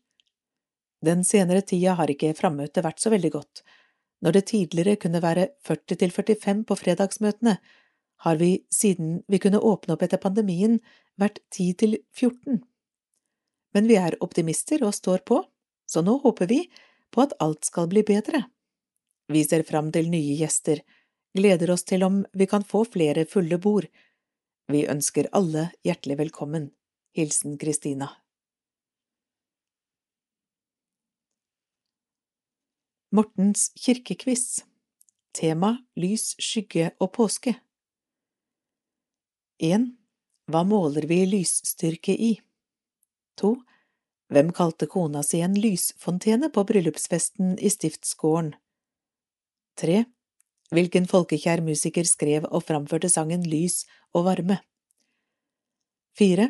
Speaker 1: Den senere tida har ikke frammøtet vært så veldig godt. Når det tidligere kunne være 40 til 45 på fredagsmøtene, har vi siden vi kunne åpne opp etter pandemien vært 10 til 14. Men vi er optimister og står på, så nå håper vi på at alt skal bli bedre. Vi ser fram til nye gjester, gleder oss til om vi kan få flere fulle bord. Vi ønsker alle hjertelig velkommen. Hilsen Kristina. Mortens kirkekviss Tema Lys, skygge og påske 1. Hva måler vi lysstyrke i? 2. Hvem kalte kona si en lysfontene på bryllupsfesten i stiftsgården? 3. Hvilken folkekjær musiker skrev og framførte sangen Lys og varme? 4.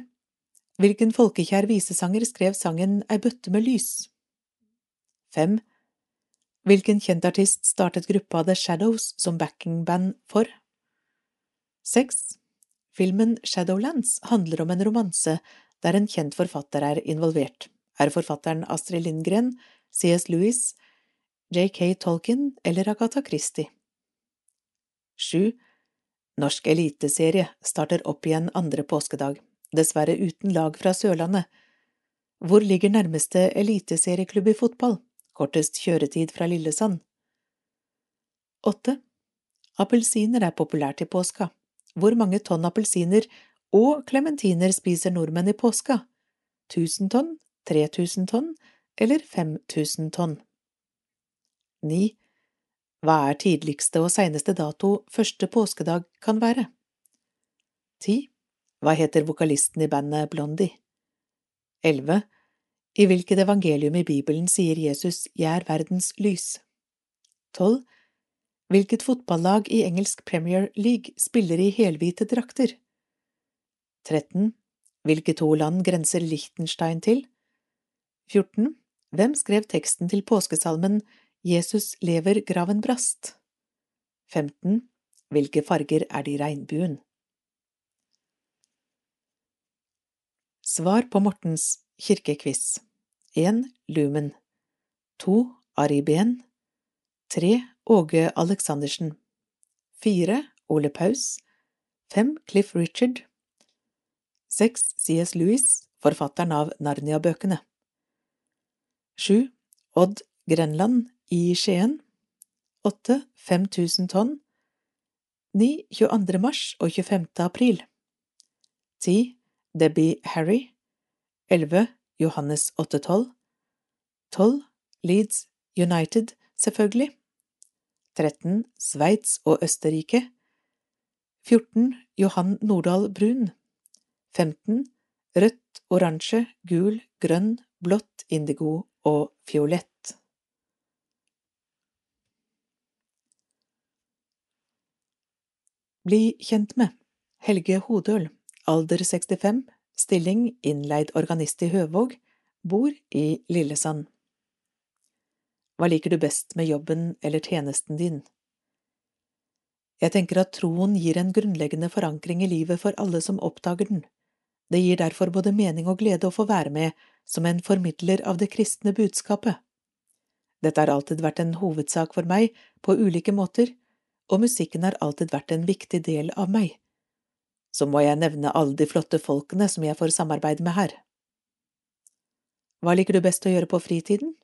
Speaker 1: Hvilken folkekjær visesanger skrev sangen Ei bøtte med lys? 5. Hvilken kjent artist startet gruppa The Shadows som backingband for? 6. Filmen Shadowlands handler om en romanse der en kjent forfatter er involvert. Er forfatteren Astrid Lindgren, C.S. Lewis, J.K. Tolkien eller Agatha Christie? 7. Norsk eliteserie starter opp igjen andre påskedag, dessverre uten lag fra Sørlandet. Hvor ligger nærmeste eliteserieklubb i fotball, kortest kjøretid fra Lillesand? 8. Appelsiner er populært i påska. Hvor mange tonn appelsiner og klementiner spiser nordmenn i påska? 1000 tonn, 3000 tonn eller 5000 tonn? 9. Hva er tidligste og seineste dato første påskedag kan være? 10. Hva heter vokalisten i bandet Blondie? 11. I hvilket evangelium i Bibelen sier Jesus Jeg er verdens lys? 12. Hvilket fotballag i engelsk Premier League spiller i helhvite drakter? 13. Hvilke to land grenser Liechtenstein til? 14. Hvem skrev teksten til påskesalmen Jesus lever, graven brast? 15. Hvilke farger er det i regnbuen? Svar på Mortens kirkequiz 1. Lumen 2. Ari Behn 3. Åge Aleksandersen 4. Ole Paus 5. Cliff Richard 6. C.S. Lewis, forfatteren av Narnia-bøkene 7. Odd Grenland i Skien 8. 5000 tonn 9. 22. mars og 25. april 10. Debbie Harry 11. Johannes 812 12. Leeds United, selvfølgelig 13. Sveits og Østerrike 14. Johan Nordahl Brun 15. Rødt, oransje, gul, grønn, blått, indigo og fiolett. Bli kjent med Helge Hodøl, alder 65, stilling innleid organist i Høvåg, bor i Lillesand. Hva liker du best med jobben eller tjenesten din? Jeg tenker at troen gir en grunnleggende forankring i livet for alle som oppdager den. Det gir derfor både mening og glede å få være med som en formidler av det kristne budskapet. Dette har alltid vært en hovedsak for meg, på ulike måter, og musikken har alltid vært en viktig del av meg. Så må jeg nevne alle de flotte folkene som jeg får samarbeide med her. Hva liker du best å gjøre på fritiden?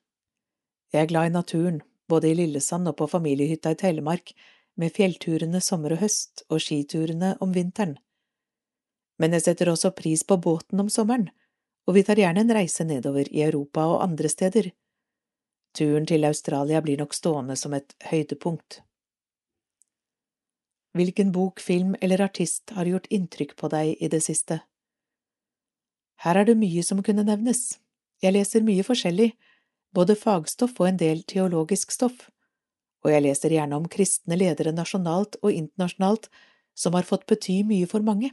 Speaker 1: Jeg er glad i naturen, både i Lillesand og på familiehytta i Telemark, med fjellturene sommer og høst og skiturene om vinteren. Men jeg setter også pris på båten om sommeren, og vi tar gjerne en reise nedover i Europa og andre steder. Turen til Australia blir nok stående som et høydepunkt. Hvilken bok, film eller artist har gjort inntrykk på deg i det siste? Her er det mye som kunne nevnes. Jeg leser mye forskjellig, både fagstoff og en del teologisk stoff, og jeg leser gjerne om kristne ledere nasjonalt og internasjonalt som har fått bety mye for mange,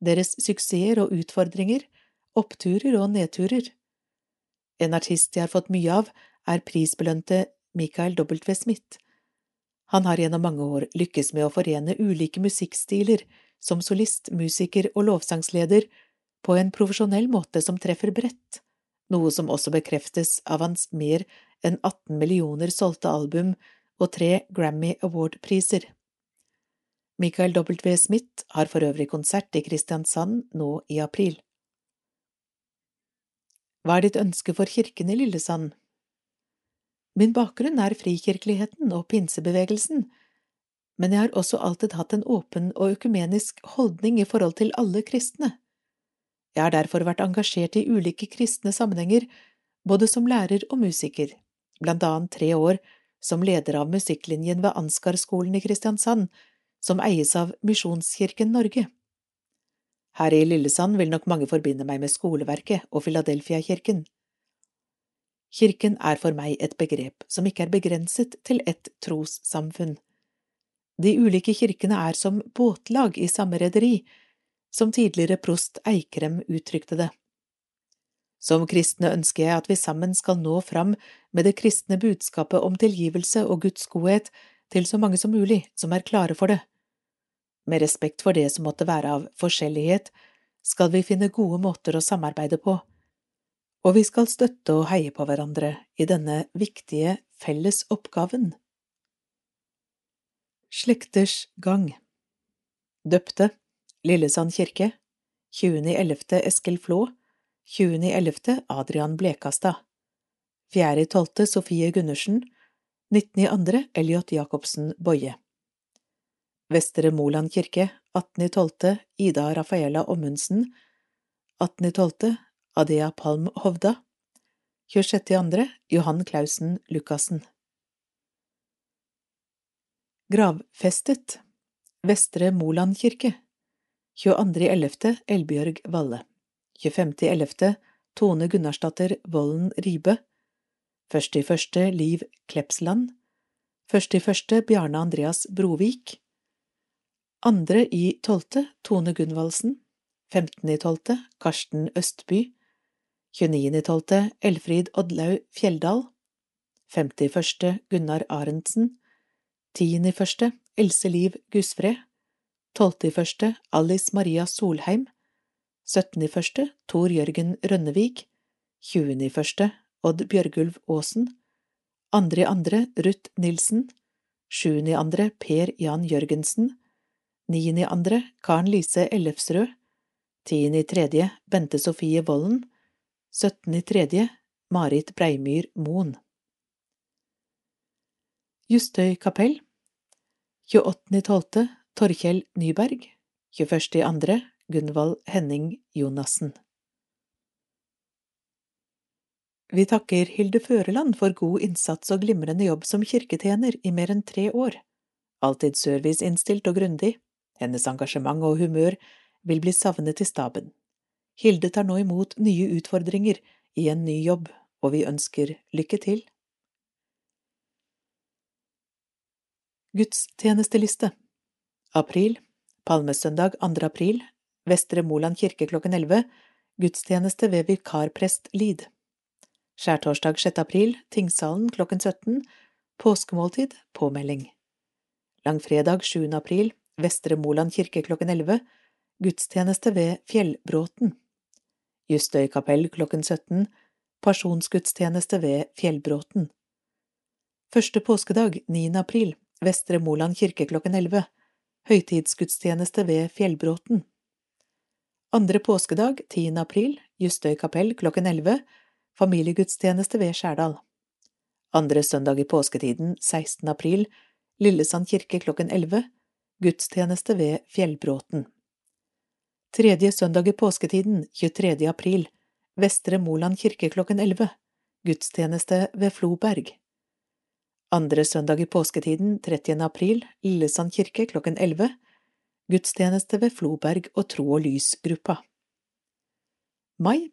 Speaker 1: deres suksesser og utfordringer, oppturer og nedturer. En artist jeg har fått mye av, er prisbelønte Michael W. Smith. Han har gjennom mange år lykkes med å forene ulike musikkstiler som solist, musiker og lovsangsleder på en profesjonell måte som treffer bredt, noe som også bekreftes av hans mer enn 18 millioner solgte album og tre Grammy Award-priser. Michael W. Smith har for øvrig konsert i Kristiansand nå i april. Hva er ditt ønske for kirken i Lillesand? Min bakgrunn er frikirkeligheten og pinsebevegelsen, men jeg har også alltid hatt en åpen og økumenisk holdning i forhold til alle kristne. Jeg har derfor vært engasjert i ulike kristne sammenhenger, både som lærer og musiker, blant annet tre år som leder av musikklinjen ved Ansgarskolen i Kristiansand, som eies av Misjonskirken Norge. Her i Lillesand vil nok mange forbinde meg med skoleverket og Filadelfia-kirken. Kirken er for meg et begrep som ikke er begrenset til ett trossamfunn. De ulike kirkene er som båtlag i samme rederi, som tidligere prost Eikrem uttrykte det. Som kristne ønsker jeg at vi sammen skal nå fram med det kristne budskapet om tilgivelse og Guds godhet til så mange som mulig som er klare for det. Med respekt for det som måtte være av forskjellighet, skal vi finne gode måter å samarbeide på, og vi skal støtte og heie på hverandre i denne viktige felles oppgaven. Slekters gang Døpte Lillesand kirke 20.11. Eskil Flå 20.11. Adrian Blekastad 4.12. Sofie Gundersen 19.2. Elliot Jacobsen Boje Vestre Moland kirke 18.12. Ida Rafaela Ommundsen 18.12. Adea Palm Hovda 26.2. Johan Clausen Lukassen Gravfestet Vestre Moland kirke 22.11. Elbjørg Valle 25.11. Tone Gunnarsdatter Vollen Ribe 1.1. Liv Klepsland 1.1. Bjarne Andreas Brovik 2. i 12. Tone Gunvaldsen 15.12. Karsten Østby 29.12. Elfrid Odlaug Fjelldal 51. Gunnar Arentsen 10.1. Else Liv Gusfred 12.1. Alice Maria Solheim 17.1. Tor Jørgen Rønnevik 20.1. Odd Bjørgulv Aasen 2.2. Ruth Nilsen 7.2. Per Jan Jørgensen 9.2. Karen Lise Ellefsrød 10.3. Bente Sofie Vollen 17.3. Marit Breimyr Moen Justøy kapell 28.12. Torkjell Nyberg 21.2. Gunvald Henning Jonassen Vi takker Hilde Føreland for god innsats og glimrende jobb som kirketjener i mer enn tre år. Alltid serviceinnstilt og grundig. Hennes engasjement og humør vil bli savnet i staben. Hilde tar nå imot nye utfordringer i en ny jobb, og vi ønsker lykke til. Gudstjenesteliste April Palmesøndag 2. april Vestre Moland kirke klokken 11 Gudstjeneste ved vikarprest Lid Skjærtorsdag 6. april Tingsalen klokken 17 Påskemåltid Påmelding Langfredag 7. april Vestre Moland kirke klokken 11 Gudstjeneste ved Fjellbråten. Justøy kapell klokken 17. Pasjonsgudstjeneste ved Fjellbråten. Første påskedag, 9. april, Vestre Moland kirke klokken 11. Høytidsgudstjeneste ved Fjellbråten. Andre påskedag, 10. april, Justøy kapell klokken 11. Familiegudstjeneste ved Skjærdal. Andre søndag i påsketiden, 16. april, Lillesand kirke klokken 11. Gudstjeneste ved Fjellbråten. Tredje søndag i påsketiden, 23. april, Vestre Moland kirke klokken 11, gudstjeneste ved Floberg. Andre søndag i påsketiden, 30. april, Lillesand kirke klokken 11, gudstjeneste ved Floberg og Tro og Lys-gruppa. Mai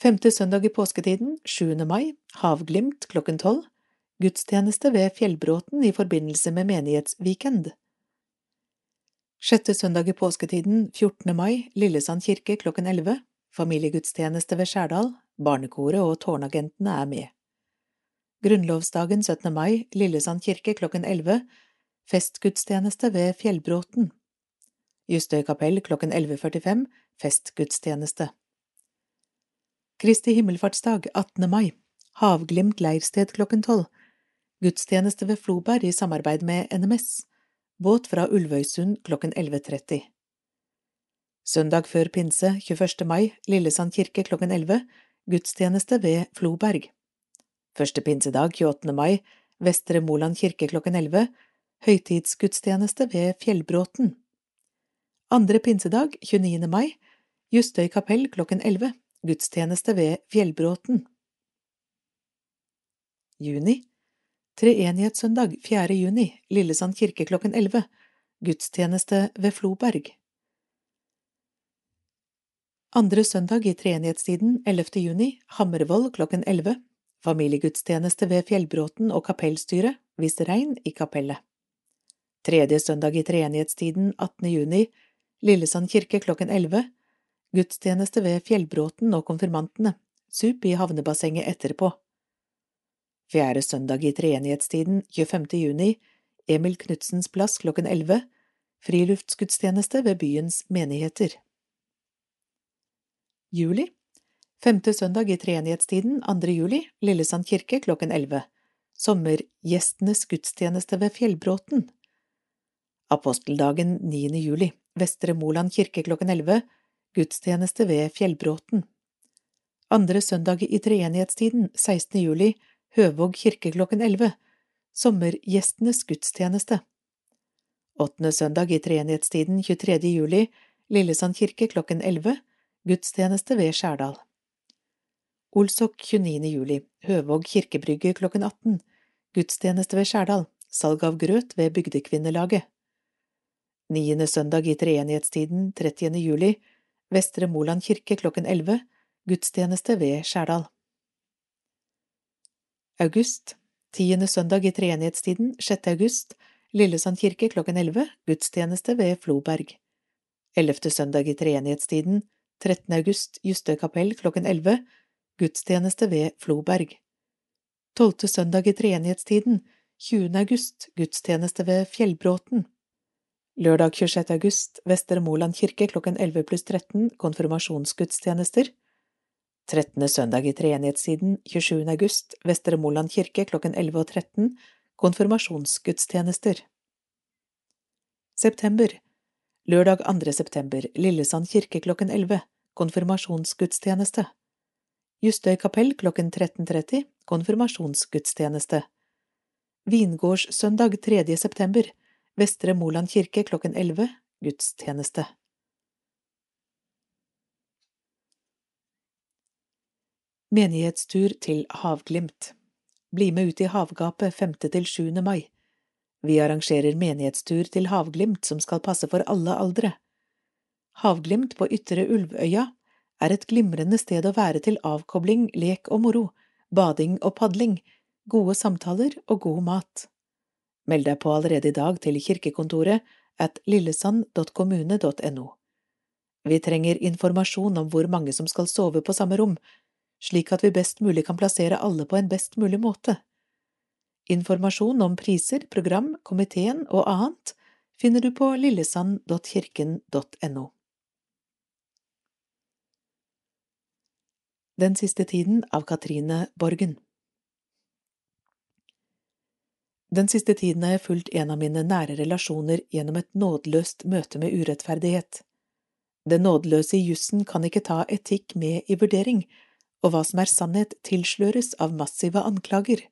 Speaker 1: Femte søndag i påsketiden, 7. mai, Havglimt klokken 12, gudstjeneste ved Fjellbråten i forbindelse med menighetsweekend. Sjette søndag i påsketiden, 14. mai, Lillesand kirke klokken 11, familiegudstjeneste ved Skjærdal, barnekoret og tårnagentene er med. Grunnlovsdagen 17. mai, Lillesand kirke klokken 11, festgudstjeneste ved Fjellbråten. Justøy kapell klokken 11.45, festgudstjeneste. Kristi himmelfartsdag 18. mai, Havglimt leirsted klokken 12, gudstjeneste ved Floberg i samarbeid med NMS båt fra Ulvøysund klokken 11.30. Søndag før pinse, 21. mai, Lillesand kirke klokken 11, gudstjeneste ved Floberg. Første pinsedag, 28. mai, Vestre Moland kirke klokken 11, høytidsgudstjeneste ved Fjellbråten. Andre pinsedag, 29. mai, Justøy kapell klokken 11, gudstjeneste ved Fjellbråten. Juni Treenighetssøndag 4. juni, Lillesand kirke klokken 11. Gudstjeneste ved Floberg. Andre søndag i treenighetstiden, 11. juni, Hammervoll klokken 11. Familiegudstjeneste ved Fjellbråten og kapellstyret, hvis regn i kapellet. Tredje søndag i treenighetstiden, 18. juni, Lillesand kirke klokken 11. Gudstjeneste ved Fjellbråten og konfirmantene, sup i havnebassenget etterpå. Fjerde søndag i treenighetstiden, 25. juni, Emil Knutsens plass klokken 11, friluftsgudstjeneste ved byens menigheter. Juli Femte søndag i treenighetstiden, 2. juli, Lillesand kirke klokken 11. Sommergjestenes gudstjeneste ved Fjellbråten. Aposteldagen 9. juli, Vestre Moland kirke klokken 11, gudstjeneste ved Fjellbråten. Andre søndag i treenighetstiden, 16. juli, Høvåg kirke klokken elleve, sommergjestenes gudstjeneste. Åttende søndag i treenighetstiden 23. juli, Lillesand kirke klokken elleve, gudstjeneste ved Skjærdal. Olsok 29. juli, Høvåg kirkebrygge klokken 18, gudstjeneste ved Skjærdal, salg av grøt ved Bygdekvinnelaget. Niende søndag i treenighetstiden 30. juli, Vestre Moland kirke klokken elleve, gudstjeneste ved Skjærdal. August Tiende søndag i treenighetstiden, 6. august, Lillesand kirke klokken 11, gudstjeneste ved Floberg. Ellevte søndag i treenighetstiden, 13. august, Justøy kapell klokken 11, gudstjeneste ved Floberg. Tolvte søndag i treenighetstiden, 20. august, gudstjeneste ved Fjellbråten. Lørdag 26. august, Vestre Moland kirke klokken 11 pluss 13, konfirmasjonsgudstjenester. 13. søndag i treenighetssiden, 27. august, Vestre Moland kirke klokken 11 og 13, konfirmasjonsgudstjenester. September Lørdag 2. september, Lillesand kirke klokken 11, konfirmasjonsgudstjeneste. Justøy kapell klokken 13.30, konfirmasjonsgudstjeneste. Vingårdssøndag 3. september, Vestre Moland kirke klokken 11, gudstjeneste. Menighetstur til Havglimt Bli med ut i havgapet 5. til 7. mai. Vi arrangerer menighetstur til Havglimt som skal passe for alle aldre. Havglimt på Ytre Ulvøya er et glimrende sted å være til avkobling, lek og moro, bading og padling, gode samtaler og god mat. Meld deg på allerede i dag til kirkekontoret at lillesand.kommune.no. Vi trenger informasjon om hvor mange som skal sove på samme rom, slik at vi best mulig kan plassere alle på en best mulig måte. Informasjon om priser, program, komiteen og annet finner du på lillesand.kirken.no. Den siste tiden av Katrine Borgen Den siste tiden har jeg fulgt en av mine nære relasjoner gjennom et nådeløst møte med urettferdighet. Det nådeløse i jussen kan ikke ta etikk med i vurdering, og hva som er sannhet tilsløres av massive anklager.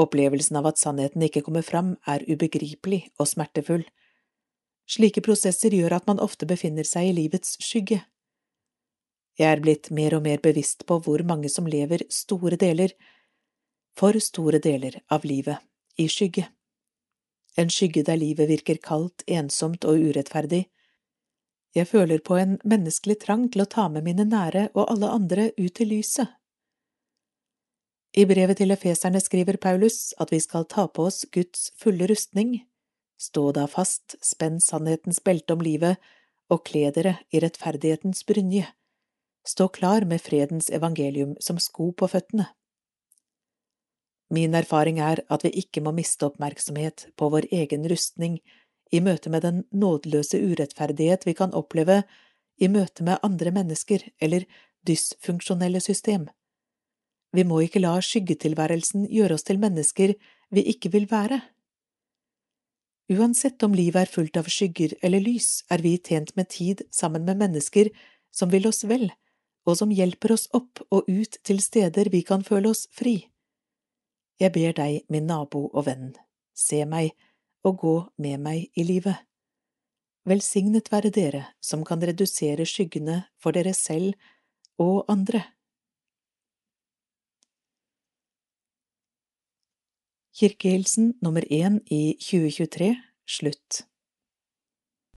Speaker 1: Opplevelsen av at sannheten ikke kommer fram, er ubegripelig og smertefull. Slike prosesser gjør at man ofte befinner seg i livets skygge. Jeg er blitt mer og mer bevisst på hvor mange som lever store deler, for store deler av livet, i skygge. En skygge der livet virker kaldt, ensomt og urettferdig. Jeg føler på en menneskelig trang til å ta med mine nære og alle andre ut til lyset. I brevet til efeserne skriver Paulus at vi skal ta på oss Guds fulle rustning, stå da fast, spenn sannhetens belte om livet og kle dere i rettferdighetens brynje stå klar med fredens evangelium som sko på føttene. Min erfaring er at vi ikke må miste oppmerksomhet på vår egen rustning i møte med den nådeløse urettferdighet vi kan oppleve i møte med andre mennesker eller dysfunksjonelle system. Vi må ikke la skyggetilværelsen gjøre oss til mennesker vi ikke vil være. Uansett om livet er fullt av skygger eller lys, er vi tjent med tid sammen med mennesker som vil oss vel, og som hjelper oss opp og ut til steder vi kan føle oss fri. Jeg ber deg, min nabo og venn, se meg og gå med meg i livet. Velsignet være dere som kan redusere skyggene for dere selv og andre. Kirkehilsen nummer én i 2023 slutt.